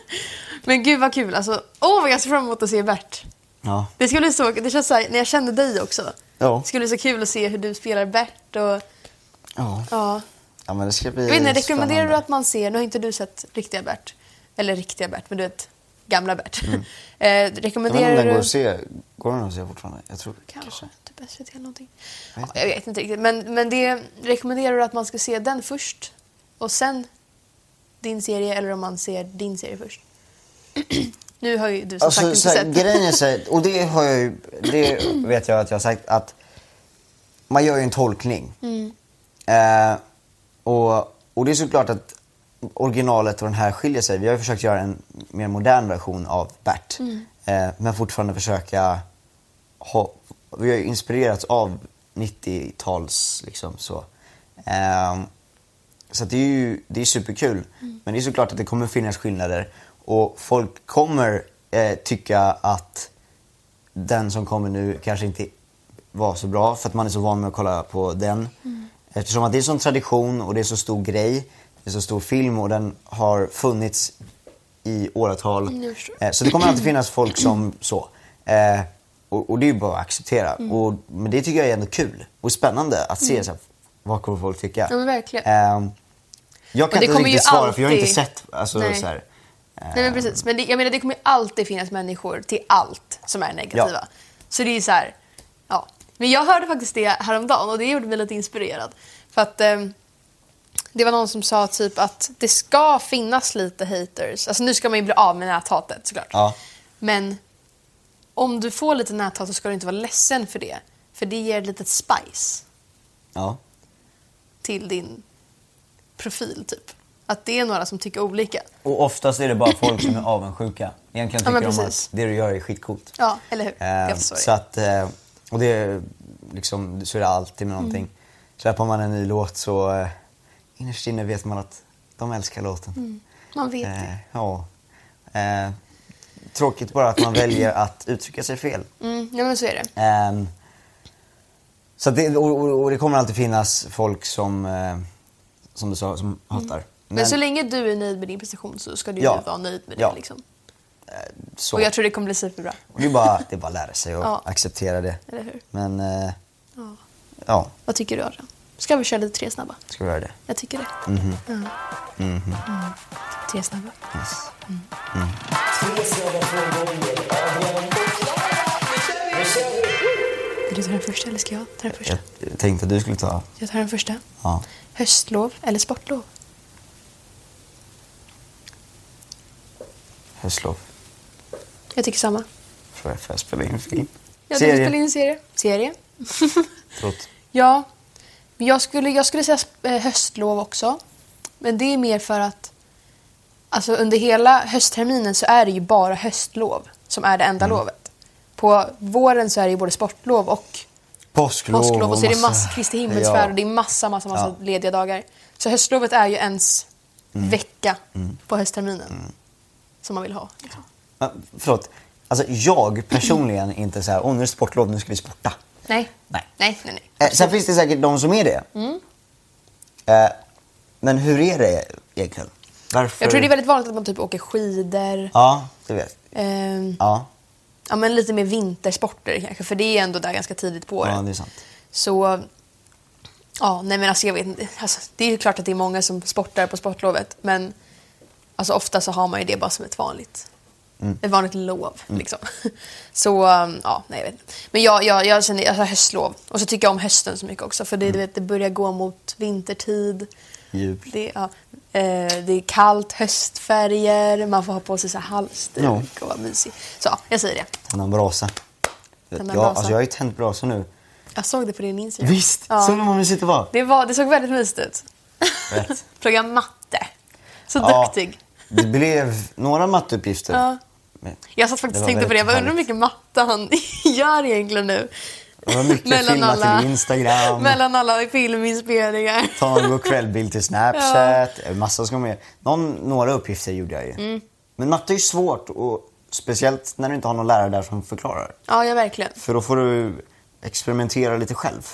[SPEAKER 4] *laughs* men gud vad kul alltså. Åh vad jag ser fram emot att se Bert.
[SPEAKER 3] Ja.
[SPEAKER 4] Det ska bli så, det känns så här, när jag kände dig också.
[SPEAKER 3] Ja.
[SPEAKER 4] Det ska bli så kul att se hur du spelar Bert och
[SPEAKER 3] Ja.
[SPEAKER 4] ja.
[SPEAKER 3] ja, men det ska bli
[SPEAKER 4] Jag vet inte, rekommenderar du att man ser, nu har inte du sett riktiga Bert, eller riktiga Bert, men du vet, gamla Bert. *laughs* eh,
[SPEAKER 3] Mm. Jag vet inte om
[SPEAKER 4] rekommenderar
[SPEAKER 3] den går att se. Går den att se fortfarande? Jag tror
[SPEAKER 4] Kanske, typ SVT eller någonting.
[SPEAKER 3] Jag
[SPEAKER 4] Ja,
[SPEAKER 3] vet
[SPEAKER 4] jag vet inte riktigt, men, men det rekommenderar du att man ska se den först och sen din serie eller om man ser din serie först? *clears throat* nu har ju du som sagt
[SPEAKER 3] Alltså,
[SPEAKER 4] inte
[SPEAKER 3] så
[SPEAKER 4] sett.
[SPEAKER 3] grejen är så *laughs* och det har jag ju, det vet jag att jag har sagt att man gör ju en tolkning.
[SPEAKER 4] Mm.
[SPEAKER 3] Eh, och, och det är såklart att originalet och den här skiljer sig. Vi har försökt göra en mer modern version av Bert.
[SPEAKER 4] Mm.
[SPEAKER 3] Eh, men fortfarande försöka ha, vi har ju inspirerats av 90-tals liksom så. Ehm, så det är ju det är superkul. Men det är såklart att det kommer finnas skillnader. Och folk kommer eh, tycka att den som kommer nu kanske inte var så bra för att man är så van med att kolla på den. Eftersom att det är sån tradition och det är så stor grej. Är så stor film och den har funnits i åratal.
[SPEAKER 4] Mm.
[SPEAKER 3] Eh, så det kommer alltid finnas folk som så. Eh, och, och det är ju bara att acceptera.
[SPEAKER 4] Mm.
[SPEAKER 3] Och, men det tycker jag är ändå kul och spännande att se så här, vad kommer folk tycka.
[SPEAKER 4] Ja, men verkligen.
[SPEAKER 3] Ehm, jag kan inte riktigt svara för jag har inte
[SPEAKER 4] alltid-
[SPEAKER 3] sett. Alltså,
[SPEAKER 4] Nej.
[SPEAKER 3] så här,
[SPEAKER 4] Nej men precis, men det, jag menar det kommer ju alltid finnas människor till allt som är negativa.
[SPEAKER 3] Ja.
[SPEAKER 4] Så det är så här, ja. Men jag hörde faktiskt det häromdagen och det gjorde mig lite inspirerad. För att ehm, det var någon som sa typ att det ska finnas lite haters. Alltså nu ska man ju bli av med näthatet såklart.
[SPEAKER 3] Ja.
[SPEAKER 4] Men om du får lite näthat så ska du inte vara ledsen för det. För det ger ett litet spice.
[SPEAKER 3] Ja.
[SPEAKER 4] till din profil typ. Att det är några som tycker olika.
[SPEAKER 3] Och oftast är det bara folk som är avundsjuka. Egentligen
[SPEAKER 4] Ja,
[SPEAKER 3] tycker
[SPEAKER 4] men
[SPEAKER 3] de att det du gör är skitcoolt.
[SPEAKER 4] Ja, eller hur?
[SPEAKER 3] Eh,
[SPEAKER 4] så
[SPEAKER 3] att, eh, och det är liksom, så är det alltid med någonting.
[SPEAKER 4] Mm.
[SPEAKER 3] Släpper man en ny låt så eh, innerst inne vet man att de älskar låten.
[SPEAKER 4] Mm. Man vet
[SPEAKER 3] Eh,
[SPEAKER 4] det.
[SPEAKER 3] ja. Eh, tråkigt bara att man väljer att uttrycka sig fel.
[SPEAKER 4] Mm, ja men så är det.
[SPEAKER 3] Ehm, så det, och, och, och det kommer alltid finnas folk som, eh, som du sa, som hatar.
[SPEAKER 4] Mm. Men, så länge du är nöjd med din prestation så ska du
[SPEAKER 3] Ja.
[SPEAKER 4] vara nöjd med
[SPEAKER 3] Ja.
[SPEAKER 4] det. Liksom.
[SPEAKER 3] så.
[SPEAKER 4] Och jag tror det kommer bli superbra.
[SPEAKER 3] Det, är bara, det är bara att lära sig och
[SPEAKER 4] Ja.
[SPEAKER 3] acceptera det.
[SPEAKER 4] Eller hur?
[SPEAKER 3] Men eh,
[SPEAKER 4] Ja.
[SPEAKER 3] ja,
[SPEAKER 4] Vad tycker du Adrian? Ska vi köra lite tre snabba?
[SPEAKER 3] ska vi göra det?
[SPEAKER 4] Jag tycker det.
[SPEAKER 3] Mhm.
[SPEAKER 4] Ja. Mm. Tre snabba.
[SPEAKER 3] Yes.
[SPEAKER 4] Vill du ta den första eller ska jag ta den första?
[SPEAKER 3] Jag tänkte att du skulle ta...
[SPEAKER 4] Jag tar den första.
[SPEAKER 3] Ja.
[SPEAKER 4] Höstlov eller sportlov?
[SPEAKER 3] Höstlov.
[SPEAKER 4] Jag tycker samma.
[SPEAKER 3] Får jag, får jag spela in film?
[SPEAKER 4] Ja, du vill spela in en serie. Serie?
[SPEAKER 3] Förlåt. *laughs*
[SPEAKER 4] Ja. Jag skulle, jag skulle säga eh, höstlov också. Men det är mer för att alltså under hela höstterminen så är det ju bara höstlov som är det enda
[SPEAKER 3] Mm.
[SPEAKER 4] lovet. På våren så är det ju både sportlov och
[SPEAKER 3] Påsklov,
[SPEAKER 4] påsklov och så är det
[SPEAKER 3] massa-
[SPEAKER 4] Kristi himmelsfärd
[SPEAKER 3] Ja.
[SPEAKER 4] och det är massa, massa, massa
[SPEAKER 3] Ja.
[SPEAKER 4] lediga dagar. Så höstlovet är ju ens
[SPEAKER 3] Mm.
[SPEAKER 4] vecka på höstterminen som man vill ha. Liksom.
[SPEAKER 3] Ja, förlåt. Alltså jag personligen är inte så här, åh nu är det sportlov, nu ska vi sporta.
[SPEAKER 4] Nej.
[SPEAKER 3] Nej.
[SPEAKER 4] Nej, nej, nej.
[SPEAKER 3] Eh, sen finns det säkert de som är det.
[SPEAKER 4] Mm.
[SPEAKER 3] Eh, men hur är det egentligen? Varför?
[SPEAKER 4] Jag tror det är väldigt vanligt att man typ åker skidor.
[SPEAKER 3] Ja, det vet
[SPEAKER 4] Ehm,
[SPEAKER 3] Ja,
[SPEAKER 4] ja, men lite mer vintersporter kanske, för det är ändå där ganska tidigt på året.
[SPEAKER 3] ja, det är sant.
[SPEAKER 4] Så, ja, nej men alltså jag vet inte. Alltså, det är ju klart att det är många som sportar på sportlovet, men alltså ofta så har man ju det bara som ett vanligt,
[SPEAKER 3] Mm.
[SPEAKER 4] ett vanligt lov. Liksom. *laughs* Så, um, ja, nej jag vet inte. Men jag, jag, jag känner, alltså höstlov. Och så tycker jag om hösten så mycket också, för det, du vet, det börjar gå mot vintertid.
[SPEAKER 3] Jul.
[SPEAKER 4] Det, ja, eh, det är kallt, höstfärger, man får ha på sig så halsduk och vara mysig. Så ja, jag säger det.
[SPEAKER 3] Tända en brasa. Ja,
[SPEAKER 4] brasa.
[SPEAKER 3] alltså jag har ju tänt brasa nu.
[SPEAKER 4] Jag såg det på din Instagram.
[SPEAKER 3] Visst!
[SPEAKER 4] Ja.
[SPEAKER 3] Såg du vad mysigt det var?
[SPEAKER 4] Det, var, det såg väldigt mysigt ut. *laughs* Plugga matte. Så
[SPEAKER 3] Ja,
[SPEAKER 4] duktig.
[SPEAKER 3] Det blev några matteuppgifter.
[SPEAKER 4] Ja.
[SPEAKER 3] Men
[SPEAKER 4] Jag satt faktiskt och tänkte på det. Jag undrar hur mycket matte han *laughs* gör egentligen nu.
[SPEAKER 3] Det var mycket filmat till Instagram.
[SPEAKER 4] mellan alla filminspelningar.
[SPEAKER 3] Ta en god kvällbild till *laughs* Snapchat. Massa ska med. Någon, några uppgifter gjorde jag ju.
[SPEAKER 4] Mm.
[SPEAKER 3] Men matte är ju svårt. Och speciellt när du inte har någon lärare där som förklarar.
[SPEAKER 4] Ja, ja verkligen.
[SPEAKER 3] För då får du experimentera lite själv.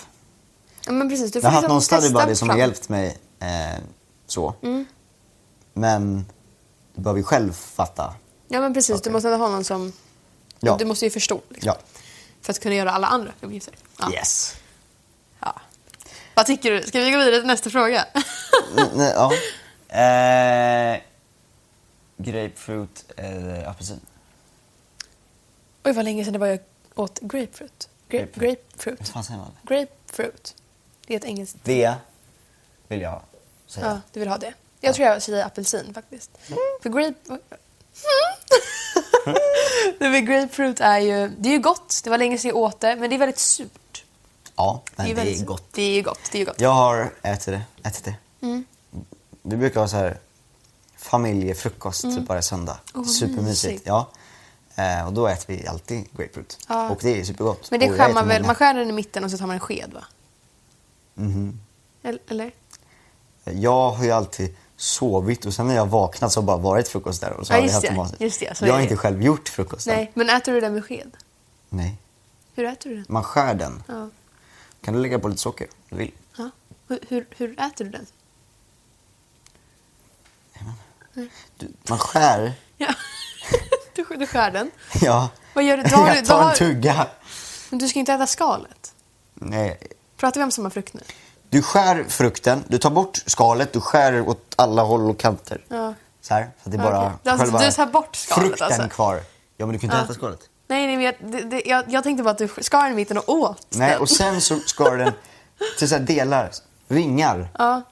[SPEAKER 4] Ja, men precis. Du
[SPEAKER 3] Jag
[SPEAKER 4] får
[SPEAKER 3] har haft
[SPEAKER 4] liksom
[SPEAKER 3] någon study buddy som har hjälpt mig eh, så.
[SPEAKER 4] Mm.
[SPEAKER 3] Men du behöver ju själv fatta.
[SPEAKER 4] Ja, men precis. Du måste ha någon som...
[SPEAKER 3] Ja.
[SPEAKER 4] Du måste ju förstå. Liksom,
[SPEAKER 3] Ja.
[SPEAKER 4] För att kunna göra alla andra uppgifter. Ja.
[SPEAKER 3] Yes.
[SPEAKER 4] Ja. Vad tycker du? Ska vi gå vidare till nästa fråga?
[SPEAKER 3] Nej, ja. Eh, grapefruit eller apelsin?
[SPEAKER 4] Oj, vad länge sedan det var jag åt grapefruit. Gra-
[SPEAKER 3] Grapefruit.
[SPEAKER 4] grapefruit.
[SPEAKER 3] Fan säger man?
[SPEAKER 4] Grapefruit. Det är ett engelskt...
[SPEAKER 3] Det vill jag säga.
[SPEAKER 4] Ja, du vill ha det. Jag tror jag säger apelsin faktiskt. För grape... Nej, *laughs* men grapefruit är ju, det är ju gott. Det var länge sedan jag åt det, men det är väldigt surt.
[SPEAKER 3] Ja, men det är,
[SPEAKER 4] väldigt surt.
[SPEAKER 3] gott.
[SPEAKER 4] Det är ju gott. Det är gott.
[SPEAKER 3] Jag har ätit det. Ätit det.
[SPEAKER 4] Mm.
[SPEAKER 3] Vi brukar ha så här familjefrukost typ varje söndag.
[SPEAKER 4] Vad
[SPEAKER 3] Supermysigt.
[SPEAKER 4] mysigt.
[SPEAKER 3] Ja. Eh, och då äter vi alltid grapefruit.
[SPEAKER 4] Ja.
[SPEAKER 3] Och det är supergott.
[SPEAKER 4] Men det skär man väl, man skär den i mitten och så tar man en sked va? Eller- Eller?
[SPEAKER 3] Jag har ju alltid sovit och sen när jag vaknat så har bara varit frukost där. Och så
[SPEAKER 4] Ja, just
[SPEAKER 3] haft
[SPEAKER 4] det.
[SPEAKER 3] massa-
[SPEAKER 4] Just det,
[SPEAKER 3] jag har inte själv gjort frukosten.
[SPEAKER 4] Nej, men äter du den med sked?
[SPEAKER 3] Nej.
[SPEAKER 4] Hur äter du den?
[SPEAKER 3] Man skär den.
[SPEAKER 4] Ja.
[SPEAKER 3] Kan du lägga på lite socker om du vill?
[SPEAKER 4] ja. Hur, hur, hur äter du den?
[SPEAKER 3] Du, man skär. *laughs*
[SPEAKER 4] Ja. *laughs* du, du skär den.
[SPEAKER 3] Ja.
[SPEAKER 4] Vad gör du? *laughs* Du-
[SPEAKER 3] jag tar
[SPEAKER 4] har-
[SPEAKER 3] en tugga.
[SPEAKER 4] Men du ska inte äta skalet.
[SPEAKER 3] Nej.
[SPEAKER 4] Pratar vi om samma frukt nu?
[SPEAKER 3] Du skär frukten, du tar bort skalet, du skär åt alla håll och kanter.
[SPEAKER 4] Ja.
[SPEAKER 3] Så här, så att det är bara
[SPEAKER 4] okej. Alltså, du tar bort skalet,
[SPEAKER 3] frukten
[SPEAKER 4] alltså?
[SPEAKER 3] kvar. Ja, men du kan inte
[SPEAKER 4] Ja.
[SPEAKER 3] äta skalet.
[SPEAKER 4] Nej, nej men jag, det, det, jag, jag tänkte bara att du skar den i mitten och åt
[SPEAKER 3] Nej,
[SPEAKER 4] den.
[SPEAKER 3] och sen så skar du den till så delar, ringar.
[SPEAKER 4] Ja.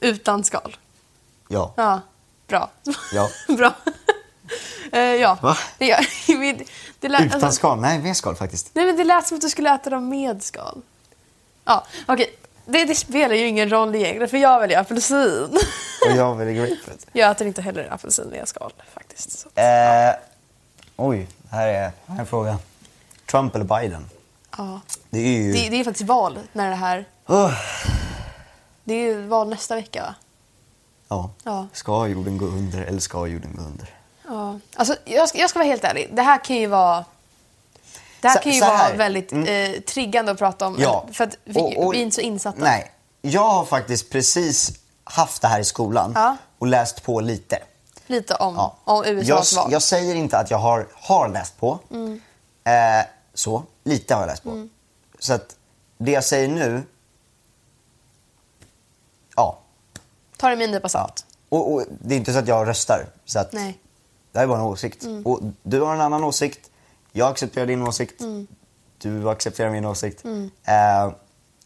[SPEAKER 4] Utan skal.
[SPEAKER 3] Ja.
[SPEAKER 4] Ja, bra.
[SPEAKER 3] Ja. *laughs*
[SPEAKER 4] bra. Eh, ja.
[SPEAKER 3] Va?
[SPEAKER 4] ja *laughs* det lät,
[SPEAKER 3] Utan
[SPEAKER 4] alltså,
[SPEAKER 3] skal? Nej, med skal faktiskt.
[SPEAKER 4] nej, men det lät som att du skulle äta dem med skal. Ja, okej. Det, det spelar ju ingen roll egentligen för jag väljer apelsin.
[SPEAKER 3] Och jag väljer grapefruit. *laughs*
[SPEAKER 4] jag äter inte heller apelsin när jag skal faktiskt. Så.
[SPEAKER 3] Eh, oj, här är, här är frågan. Trump eller Biden?
[SPEAKER 4] Ja.
[SPEAKER 3] Det är ju...
[SPEAKER 4] Det, det är faktiskt val när det här...
[SPEAKER 3] Åh,
[SPEAKER 4] Det är ju val nästa vecka va?
[SPEAKER 3] ja.
[SPEAKER 4] Ja.
[SPEAKER 3] Ska jorden gå under eller ska jorden gå under?
[SPEAKER 4] Ja. Alltså, jag, ska, jag ska vara helt ärlig. Det här kan ju vara... Det här kan ju
[SPEAKER 3] här.
[SPEAKER 4] vara väldigt eh, triggande att prata om.
[SPEAKER 3] Ja.
[SPEAKER 4] För att vi,
[SPEAKER 3] Och- och-
[SPEAKER 4] vi är inte så insatta.
[SPEAKER 3] Nej, jag har faktiskt precis haft det här i skolan
[SPEAKER 4] Ja.
[SPEAKER 3] och läst på lite.
[SPEAKER 4] Lite om,
[SPEAKER 3] Ja.
[SPEAKER 4] om USAs
[SPEAKER 3] jag,
[SPEAKER 4] val.
[SPEAKER 3] jag säger inte att jag har, har läst på.
[SPEAKER 4] Mm.
[SPEAKER 3] Eh, så, lite har jag läst på. Så att det jag säger nu, ja.
[SPEAKER 4] Ta det med en nypa salt.
[SPEAKER 3] Och, och det är inte så att jag röstar. Så att
[SPEAKER 4] Nej. Mm.
[SPEAKER 3] Det här är bara en åsikt. Och du har en annan åsikt, jag accepterar din åsikt,
[SPEAKER 4] Mm.
[SPEAKER 3] du accepterar min åsikt. Eh,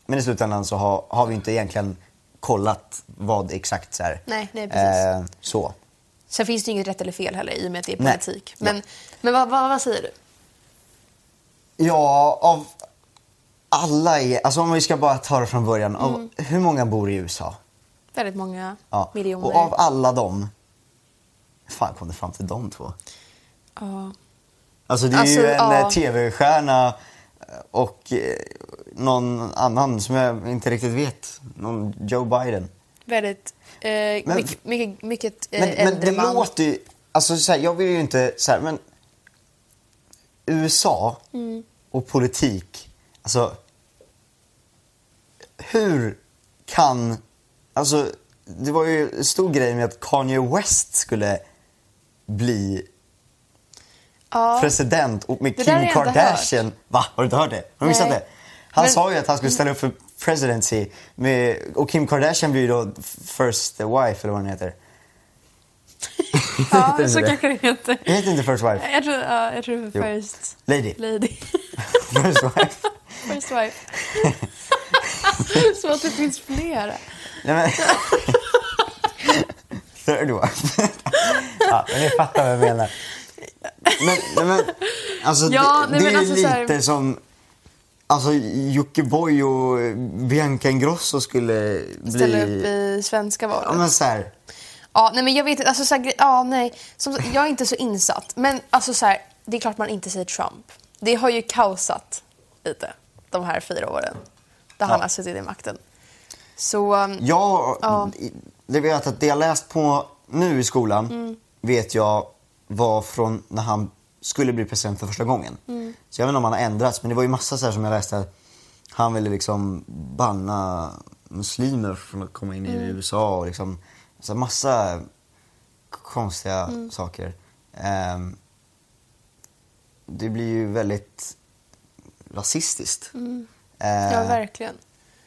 [SPEAKER 3] men i slutändan så har, har vi inte egentligen kollat vad exakt så här.
[SPEAKER 4] Nej, nej, precis.
[SPEAKER 3] Eh, så.
[SPEAKER 4] Sen finns det ju inget rätt eller fel heller i och med att det är
[SPEAKER 3] Nej.
[SPEAKER 4] politik. Men, men vad, vad, vad säger du?
[SPEAKER 3] Ja, av alla är, alltså om vi ska bara ta det från början. Av,
[SPEAKER 4] Mm.
[SPEAKER 3] hur många bor i USA?
[SPEAKER 4] Väldigt många
[SPEAKER 3] Ja.
[SPEAKER 4] miljoner.
[SPEAKER 3] Och av alla dem, hur fan kom det fram till de två?
[SPEAKER 4] Ja.
[SPEAKER 3] Alltså det är
[SPEAKER 4] Alltså,
[SPEAKER 3] ju en
[SPEAKER 4] ja.
[SPEAKER 3] eh, tv-stjärna och eh, någon annan som jag inte riktigt vet. Någon Joe Biden.
[SPEAKER 4] Väldigt, eh,
[SPEAKER 3] Men-
[SPEAKER 4] mycket, mycket, mycket eh,
[SPEAKER 3] Men, men
[SPEAKER 4] äldre
[SPEAKER 3] det
[SPEAKER 4] man.
[SPEAKER 3] låter ju... Alltså så här, jag vill ju inte så här, men USA
[SPEAKER 4] Mm.
[SPEAKER 3] och politik. Alltså, hur kan... Alltså, det var ju en stor grej med att Kanye West skulle bli
[SPEAKER 4] ja.
[SPEAKER 3] president och med Kim Kardashian. Va? Har du inte hört det? Har du missat
[SPEAKER 4] Nej.
[SPEAKER 3] det? Han
[SPEAKER 4] Men-
[SPEAKER 3] sa ju att han skulle ställa upp för presidency med, och Kim Kardashian blir ju då first wife eller vad den heter. *laughs*
[SPEAKER 4] ja, så
[SPEAKER 3] det?
[SPEAKER 4] kanske det heter.
[SPEAKER 3] Det heter inte first wife.
[SPEAKER 4] Jag tror, ja, jag tror
[SPEAKER 3] Jo.
[SPEAKER 4] first
[SPEAKER 3] Lady.
[SPEAKER 4] lady. *laughs*
[SPEAKER 3] First wife. *laughs*
[SPEAKER 4] first wife. så att det finns flera.
[SPEAKER 3] Nej, men... Third wife. ja, men ni fattar vad jag menar. Men, men alltså,
[SPEAKER 4] Ja,
[SPEAKER 3] det,
[SPEAKER 4] nej,
[SPEAKER 3] det är
[SPEAKER 4] men
[SPEAKER 3] ju
[SPEAKER 4] alltså så
[SPEAKER 3] lite
[SPEAKER 4] här-
[SPEAKER 3] som Alltså Jockiboi och Bianca Ingrosso skulle bli...
[SPEAKER 4] Ställa upp i svenska valet.
[SPEAKER 3] Ja men så här,
[SPEAKER 4] Ja, nej men jag vet inte, alltså så här, ja nej. Som, jag är inte så insatt. Men alltså så här, det är klart man inte säger Trump. Det har ju kaosat lite de här fyra åren. Där han
[SPEAKER 3] Ja.
[SPEAKER 4] har suttit i makten. Så, um,
[SPEAKER 3] Jag,
[SPEAKER 4] Ja.
[SPEAKER 3] det vet att det jag läst på nu i skolan
[SPEAKER 4] Mm.
[SPEAKER 3] vet jag var från när han skulle bli president för första gången.
[SPEAKER 4] Mm.
[SPEAKER 3] Så jag vet inte om han har ändrats, men det var ju massa så här som jag läste att han ville liksom banna muslimer från att komma in i
[SPEAKER 4] Mm.
[SPEAKER 3] USA och liksom så massa konstiga
[SPEAKER 4] Mm.
[SPEAKER 3] saker. Ehm, det blir ju väldigt rasistiskt.
[SPEAKER 4] Mm. ja verkligen.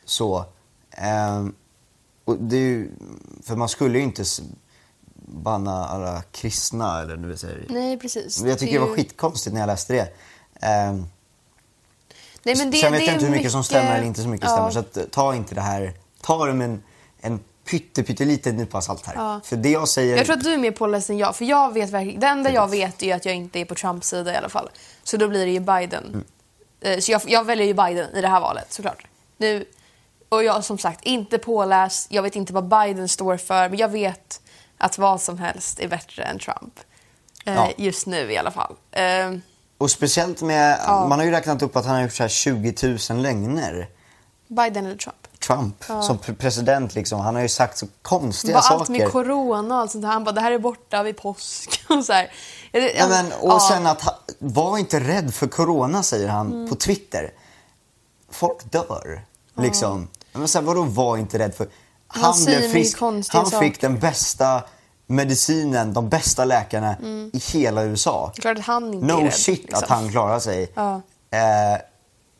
[SPEAKER 3] så. Ehm, och det ju, för man skulle ju inte banna alla kristna eller så här.
[SPEAKER 4] Nej, precis.
[SPEAKER 3] Men Jag tycker det, var skitkonstigt när jag läste det. Ehm,
[SPEAKER 4] Nej, men det,
[SPEAKER 3] sen vet
[SPEAKER 4] det
[SPEAKER 3] jag inte hur mycket som stämmer eller inte så mycket
[SPEAKER 4] ja.
[SPEAKER 3] stämmer. Så att, eh, ta inte det här, ta det med en, en pytte, pytteliten nypa salt här.
[SPEAKER 4] Ja.
[SPEAKER 3] För det jag säger...
[SPEAKER 4] Jag tror att du är mer påläst än jag. För jag vet verkligen, det enda jag vet är att jag inte är på Trumps sida i alla fall. Så då blir det ju Biden.
[SPEAKER 3] Mm.
[SPEAKER 4] Eh, Så jag, jag väljer ju Biden i det här valet såklart. Nu, och jag som sagt inte påläst, jag vet inte vad Biden står för. Men jag vet att vad som helst är bättre än Trump. Eh,
[SPEAKER 3] Ja.
[SPEAKER 4] Just nu i alla fall. Eh,
[SPEAKER 3] Och speciellt med,
[SPEAKER 4] Ja.
[SPEAKER 3] man har ju räknat upp att han har gjort så här 20 000 lögner.
[SPEAKER 4] Biden eller Trump.
[SPEAKER 3] Trump som pre- president liksom. Han har ju sagt så konstiga
[SPEAKER 4] Bara
[SPEAKER 3] saker.
[SPEAKER 4] allt med corona och allt sånt där. Han bara, det här är borta vid påsk. *laughs* Och så här. Ja,
[SPEAKER 3] Ja, men, och
[SPEAKER 4] ja.
[SPEAKER 3] sen att var inte rädd för corona säger han
[SPEAKER 4] Mm.
[SPEAKER 3] på Twitter. Folk dör. Liksom. Ja. Men så här, vadå var inte rädd för?
[SPEAKER 4] Han
[SPEAKER 3] Han,
[SPEAKER 4] konstiga
[SPEAKER 3] Han fick den bästa medicinen, de bästa läkarna i hela USA.
[SPEAKER 4] Klart att han inte
[SPEAKER 3] No
[SPEAKER 4] är rädd,
[SPEAKER 3] shit
[SPEAKER 4] liksom.
[SPEAKER 3] att han klarar sig.
[SPEAKER 4] Ja.
[SPEAKER 3] Eh,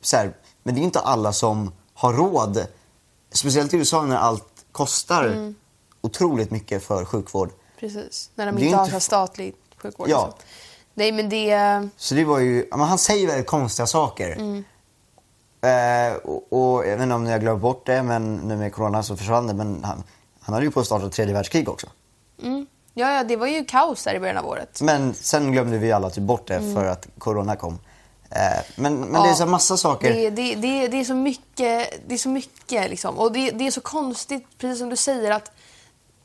[SPEAKER 3] så här, men det är inte alla som har råd. Speciellt i USA när allt kostar
[SPEAKER 4] Mm.
[SPEAKER 3] otroligt mycket för sjukvård.
[SPEAKER 4] Precis, när de
[SPEAKER 3] Det
[SPEAKER 4] inte har
[SPEAKER 3] inte
[SPEAKER 4] statlig sjukvård.
[SPEAKER 3] Ja.
[SPEAKER 4] så. Nej, men det...
[SPEAKER 3] Så det var ju, men han säger väldigt konstiga saker.
[SPEAKER 4] Mm.
[SPEAKER 3] Eh, och, och jag vet inte om ni har glömt bort det, men nu med corona så försvann det. Men han, han hade ju på att starta ett tredje världskrig också.
[SPEAKER 4] Mm. Ja, ja, det var ju kaos där i början av året.
[SPEAKER 3] Men sen glömde vi alla typ bort det
[SPEAKER 4] Mm.
[SPEAKER 3] för att corona kom. Eh, men men det är så massa saker.
[SPEAKER 4] Det, det, det, det är så mycket, det är så mycket liksom. Och det, det är så konstigt, precis som du säger att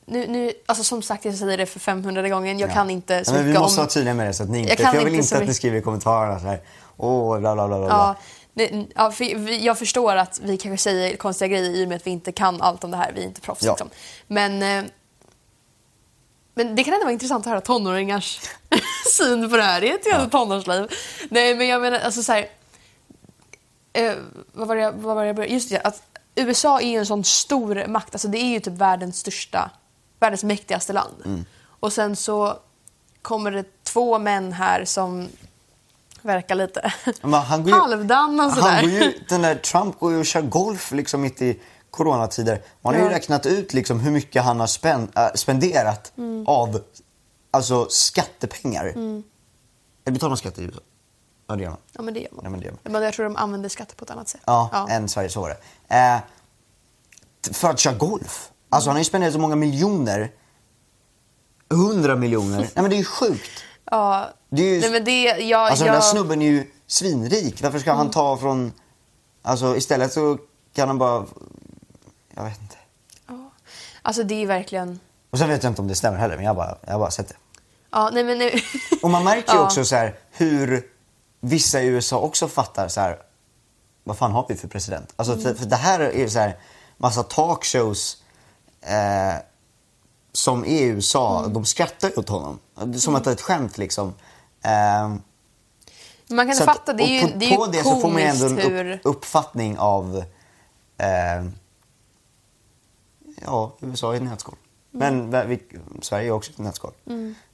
[SPEAKER 4] nu, nu, alltså som sagt, jag säger det för 500 gången. Jag
[SPEAKER 3] Ja.
[SPEAKER 4] kan inte så
[SPEAKER 3] ja, men Vi
[SPEAKER 4] mycket
[SPEAKER 3] måste
[SPEAKER 4] om...
[SPEAKER 3] vara tydliga med det så att ni inte...
[SPEAKER 4] Jag
[SPEAKER 3] Jag, vill
[SPEAKER 4] inte
[SPEAKER 3] inte att ni
[SPEAKER 4] mycket-
[SPEAKER 3] skriver i kommentarerna så här. Åh, bla bla bla bla.
[SPEAKER 4] Ja,
[SPEAKER 3] bla.
[SPEAKER 4] det, ja, för jag förstår att vi kanske säger konstiga grejer i och med att vi inte kan allt om det här. Vi är inte proffs.
[SPEAKER 3] Ja.
[SPEAKER 4] Liksom. Men, eh, men det kan ändå vara intressant att höra tonåringars *laughs* syn på det här. Det är ett jävla tonårsliv. Nej, men jag menar alltså så här. Eh, vad var jag, vad var det jag började? Just det, att USA är ju en sån stor makt. Alltså det är ju typ världens största, världens mäktigaste land.
[SPEAKER 3] Mm.
[SPEAKER 4] Och sen så kommer det två män här som verkar lite
[SPEAKER 3] han
[SPEAKER 4] halvdana sådär.
[SPEAKER 3] Han går ju, den där Trump går ju och kör golf liksom mitt i coronatider. Man har ju
[SPEAKER 4] Ja.
[SPEAKER 3] räknat ut liksom hur mycket han har spän, äh, spenderat
[SPEAKER 4] Mm.
[SPEAKER 3] av alltså, skattepengar. Eller betalar man skatt i USA? Ja, det gör man.
[SPEAKER 4] Ja, men det gör man.
[SPEAKER 3] Ja, men det gör man.
[SPEAKER 4] Men jag tror de använder skatter på ett annat sätt.
[SPEAKER 3] Ja, än Sverige, så var det. Eh, för att köra golf. Alltså han har ju spenderat så många miljoner. Hundra miljoner. *laughs* Nej men det är ju sjukt.
[SPEAKER 4] Ja.
[SPEAKER 3] Det är ju-
[SPEAKER 4] Nej, men det, jag,
[SPEAKER 3] Alltså
[SPEAKER 4] jag,
[SPEAKER 3] den där snubben är ju svinrik. Varför ska
[SPEAKER 4] Mm.
[SPEAKER 3] han ta från... Alltså istället så kan han bara... Jag vet inte.
[SPEAKER 4] Ja. Alltså det är verkligen...
[SPEAKER 3] Och sen vet jag inte om det stämmer heller, men jag har bara, jag bara sett det.
[SPEAKER 4] Ja, nej men nu... *laughs*
[SPEAKER 3] Och man märker ju också så här hur vissa i USA också fattar så här, vad fan har vi för president? Alltså
[SPEAKER 4] Mm.
[SPEAKER 3] för, för det här är så här massa talkshows eh, som är i USA,
[SPEAKER 4] Mm.
[SPEAKER 3] de skrattar åt honom. Är Som att det är ett skämt liksom. Eh,
[SPEAKER 4] Man kan
[SPEAKER 3] att-
[SPEAKER 4] fatta, det är ju,
[SPEAKER 3] på,
[SPEAKER 4] det är ju
[SPEAKER 3] på det så får man ändå en upp, uppfattning av eh, ja, USA i ett nötskal.
[SPEAKER 4] Mm.
[SPEAKER 3] Men vi, Sverige är också ett nötskal.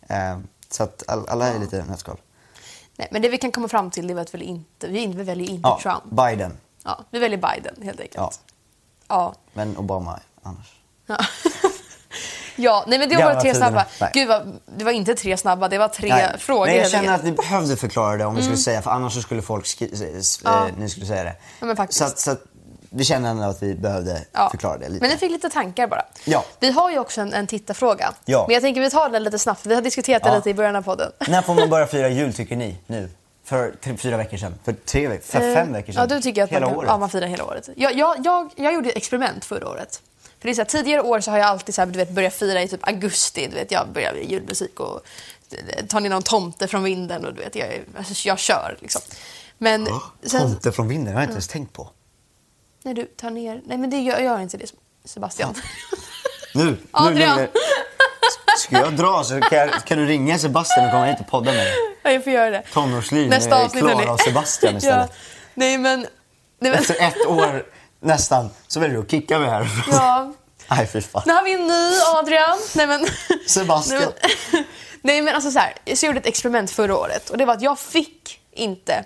[SPEAKER 3] Eh, så att all, alla är lite nötskal.
[SPEAKER 4] Nej, men det vi kan komma fram till det är att vi inte, vi vi väljer inte
[SPEAKER 3] Ja,
[SPEAKER 4] Trump.
[SPEAKER 3] Biden.
[SPEAKER 4] Ja, vi väljer Biden helt enkelt.
[SPEAKER 3] Ja.
[SPEAKER 4] Ja.
[SPEAKER 3] Men Obama annars.
[SPEAKER 4] Ja. *laughs* ja, nej men det var bara tre snabba.
[SPEAKER 3] Nej.
[SPEAKER 4] Gud, vad, det var inte tre snabba, det var tre
[SPEAKER 3] Nej,
[SPEAKER 4] frågor.
[SPEAKER 3] Nej, jag känner att ni behövde förklara det om vi skulle säga, för annars skulle folk skri- s-
[SPEAKER 4] Ja.
[SPEAKER 3] eh, ni skulle säga det.
[SPEAKER 4] Ja, men faktiskt.
[SPEAKER 3] Så, att, så att vi känner ändå att vi behövde
[SPEAKER 4] Ja.
[SPEAKER 3] förklara det lite.
[SPEAKER 4] Men ni fick lite tankar bara.
[SPEAKER 3] Ja.
[SPEAKER 4] Vi har ju också en, en tittarfråga.
[SPEAKER 3] Ja.
[SPEAKER 4] Men jag tänker vi tar den lite snabbt. Vi har diskuterat det
[SPEAKER 3] Ja.
[SPEAKER 4] lite i början av podden.
[SPEAKER 3] När får man börja *laughs* fira jul tycker ni? Nu? För tre, fyra veckor sedan? För tre veckor? För
[SPEAKER 4] Eh,
[SPEAKER 3] fem veckor sedan?
[SPEAKER 4] Ja, du tycker att
[SPEAKER 3] Hela
[SPEAKER 4] man,
[SPEAKER 3] året?
[SPEAKER 4] Ja, man firar hela året. Jag, jag, jag, jag gjorde ett experiment förra året. För det är så här, tidigare år så har jag alltid så här, du vet, börjat fira i typ augusti. Du vet, jag börjar med julmusik och eh, tar ner någon tomte från vinden och du vet, jag, alltså, jag kör liksom. Men sen,
[SPEAKER 3] Tomte från vinden, det har jag inte ens tänkt på.
[SPEAKER 4] när du tar ner... Nej men det gör, gör inte det Sebastian.
[SPEAKER 3] Nu, nu *laughs*
[SPEAKER 4] Adrian.
[SPEAKER 3] ringer- Ska jag dra så kan, jag, kan du ringa Sebastian och komma hit och podda med mig?
[SPEAKER 4] Ja, jag får göra det.
[SPEAKER 3] Tonårsliv
[SPEAKER 4] Nästa
[SPEAKER 3] med
[SPEAKER 4] avsnitt,
[SPEAKER 3] Klara och Sebastian *laughs* istället.
[SPEAKER 4] Ja. Nej men... Nej, men
[SPEAKER 3] Efter ett år nästan så väljer du att kicka mig härifrån.
[SPEAKER 4] ja. *laughs*
[SPEAKER 3] Nej fy fan.
[SPEAKER 4] Nu har vi en ny Adrian. Nej men... *laughs*
[SPEAKER 3] Sebastian.
[SPEAKER 4] Nej men, *laughs* nej, men alltså så här, så jag gjorde ett experiment förra året och det var att jag fick inte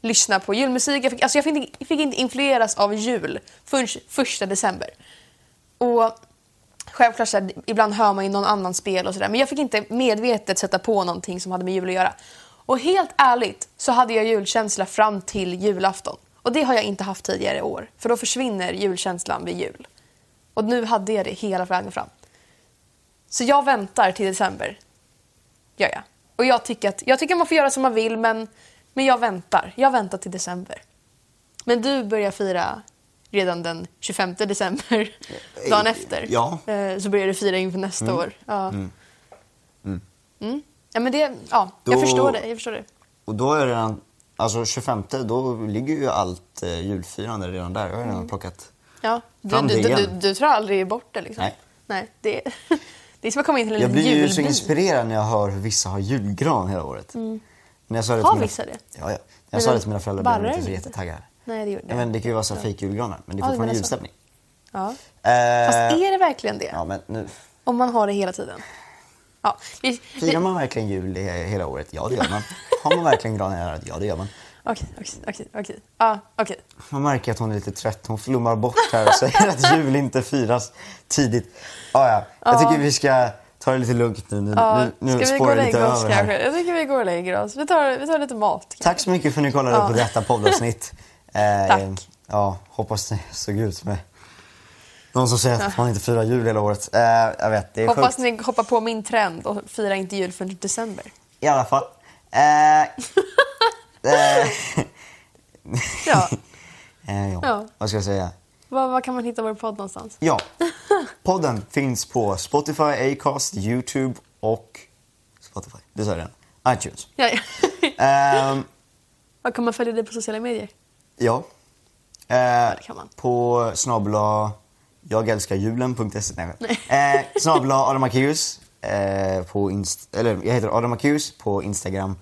[SPEAKER 4] lyssna på julmusik. Jag fick, alltså jag fick, inte, fick inte influeras av jul förrän första december. Och självklart så här, ibland hör man ju någon annan spel och sådär men jag fick inte medvetet sätta på någonting som hade med jul att göra. Och helt ärligt så hade jag julkänsla fram till julafton. Och det har jag inte haft tidigare i år. För då försvinner julkänslan vid jul. Och nu hade jag det hela vägen fram. Så jag väntar till december. Gör jag. Och jag tycker att jag tycker man får göra som man vill men, men jag väntar. Jag väntar till december. Men du börjar fira redan den 25 december, dagen efter.
[SPEAKER 3] Ja.
[SPEAKER 4] Eh, Så börjar du fira inför nästa år. Ja. Mm. Ja, men det, ja, jag
[SPEAKER 3] Då-
[SPEAKER 4] förstår det. Jag förstår det.
[SPEAKER 3] Och då är det redan, alltså 25, då ligger ju allt eh, julfirande redan där. Jag har redan
[SPEAKER 4] Mm.
[SPEAKER 3] plockat.
[SPEAKER 4] Ja. Du,
[SPEAKER 3] Fram
[SPEAKER 4] du,
[SPEAKER 3] det
[SPEAKER 4] du, du,
[SPEAKER 3] igen.
[SPEAKER 4] du tror aldrig bort det liksom?
[SPEAKER 3] Nej.
[SPEAKER 4] Nej det, är, *laughs* det är som att komma in till en
[SPEAKER 3] Jag
[SPEAKER 4] liten
[SPEAKER 3] blir ju så inspirerad när jag hör hur vissa har julgran hela året. När jag sa det
[SPEAKER 4] Mm. Har
[SPEAKER 3] till mina,
[SPEAKER 4] vissa det?
[SPEAKER 3] Ja, ja. När jag
[SPEAKER 4] Men
[SPEAKER 3] sa det
[SPEAKER 4] de
[SPEAKER 3] till mina föräldrar blev de inte så jättetaggade.
[SPEAKER 4] Nej, det gjorde
[SPEAKER 3] Ja, men det kan ju vara så fejkjulgranar, men det är
[SPEAKER 4] Ja, du
[SPEAKER 3] fortfarande julstämning.
[SPEAKER 4] Ja.
[SPEAKER 3] Eh,
[SPEAKER 4] Fast är det verkligen det?
[SPEAKER 3] Ja, men nu.
[SPEAKER 4] Om man har det hela tiden? Ja. Vi, vi,
[SPEAKER 3] Firar man verkligen jul i- hela året? Ja, det gör man. Har man verkligen gran hela året? Ja, det gör man.
[SPEAKER 4] Okej, okej, okej, okej. Ja, okej.
[SPEAKER 3] Man märker att hon är lite trött. Hon flummar bort här och säger att jul inte firas tidigt. Ah, ja. Jag tycker vi ska ta det lite lugnt nu. Nu,
[SPEAKER 4] Ja,
[SPEAKER 3] nu, nu
[SPEAKER 4] ska vi gå
[SPEAKER 3] spårar det lite
[SPEAKER 4] oss
[SPEAKER 3] över här.
[SPEAKER 4] kanske? Jag tycker vi går och lägger oss. Vi tar, vi tar lite mat.
[SPEAKER 3] Tack så mycket för att ni kollade
[SPEAKER 4] Ja.
[SPEAKER 3] på detta poddavsnitt. *laughs* Eh,
[SPEAKER 4] Tack.
[SPEAKER 3] Ja, hoppas det såg ut med någon som säger att man inte firar jul hela året. Eh, jag vet, det är
[SPEAKER 4] Hoppas
[SPEAKER 3] sjukt.
[SPEAKER 4] ni hoppar på min trend och firar inte jul förrän december.
[SPEAKER 3] I alla fall. Eh, *laughs* Eh, *laughs*
[SPEAKER 4] Ja.
[SPEAKER 3] eh, ja.
[SPEAKER 4] Ja.
[SPEAKER 3] Vad ska jag säga?
[SPEAKER 4] Var, var kan man hitta vår podd någonstans?
[SPEAKER 3] Ja, *laughs* podden finns på Spotify, Acast, YouTube och Spotify. Det sa jag redan. iTunes.
[SPEAKER 4] Ja, ja.
[SPEAKER 3] Ehm,
[SPEAKER 4] Var kan man följa dig på sociala medier?
[SPEAKER 3] ja. Eh,
[SPEAKER 4] det kan man.
[SPEAKER 3] På snabla jag älskar julen.se. Nej. Eh, snabla Adam Macéus. Eh, på inst- eller jag heter Adam Macéus på Instagram,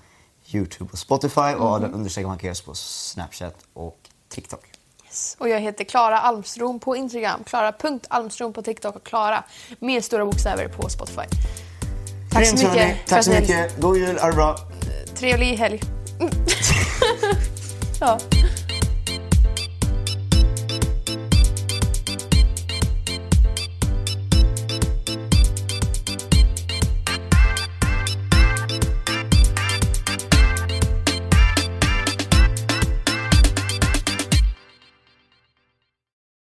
[SPEAKER 3] YouTube och Spotify och
[SPEAKER 4] Mhm.
[SPEAKER 3] Adam understreck på Snapchat och TikTok.
[SPEAKER 4] Yes. Och jag heter Klara Almstrom på Instagram, Klara.almstrom på TikTok och Klara med stora bokstäver på Spotify. Tack så
[SPEAKER 3] Grymt, hörni.
[SPEAKER 4] mycket.
[SPEAKER 3] Tack så mycket. God jul, ha det bra.
[SPEAKER 4] Trevlig helg. *laughs* ja.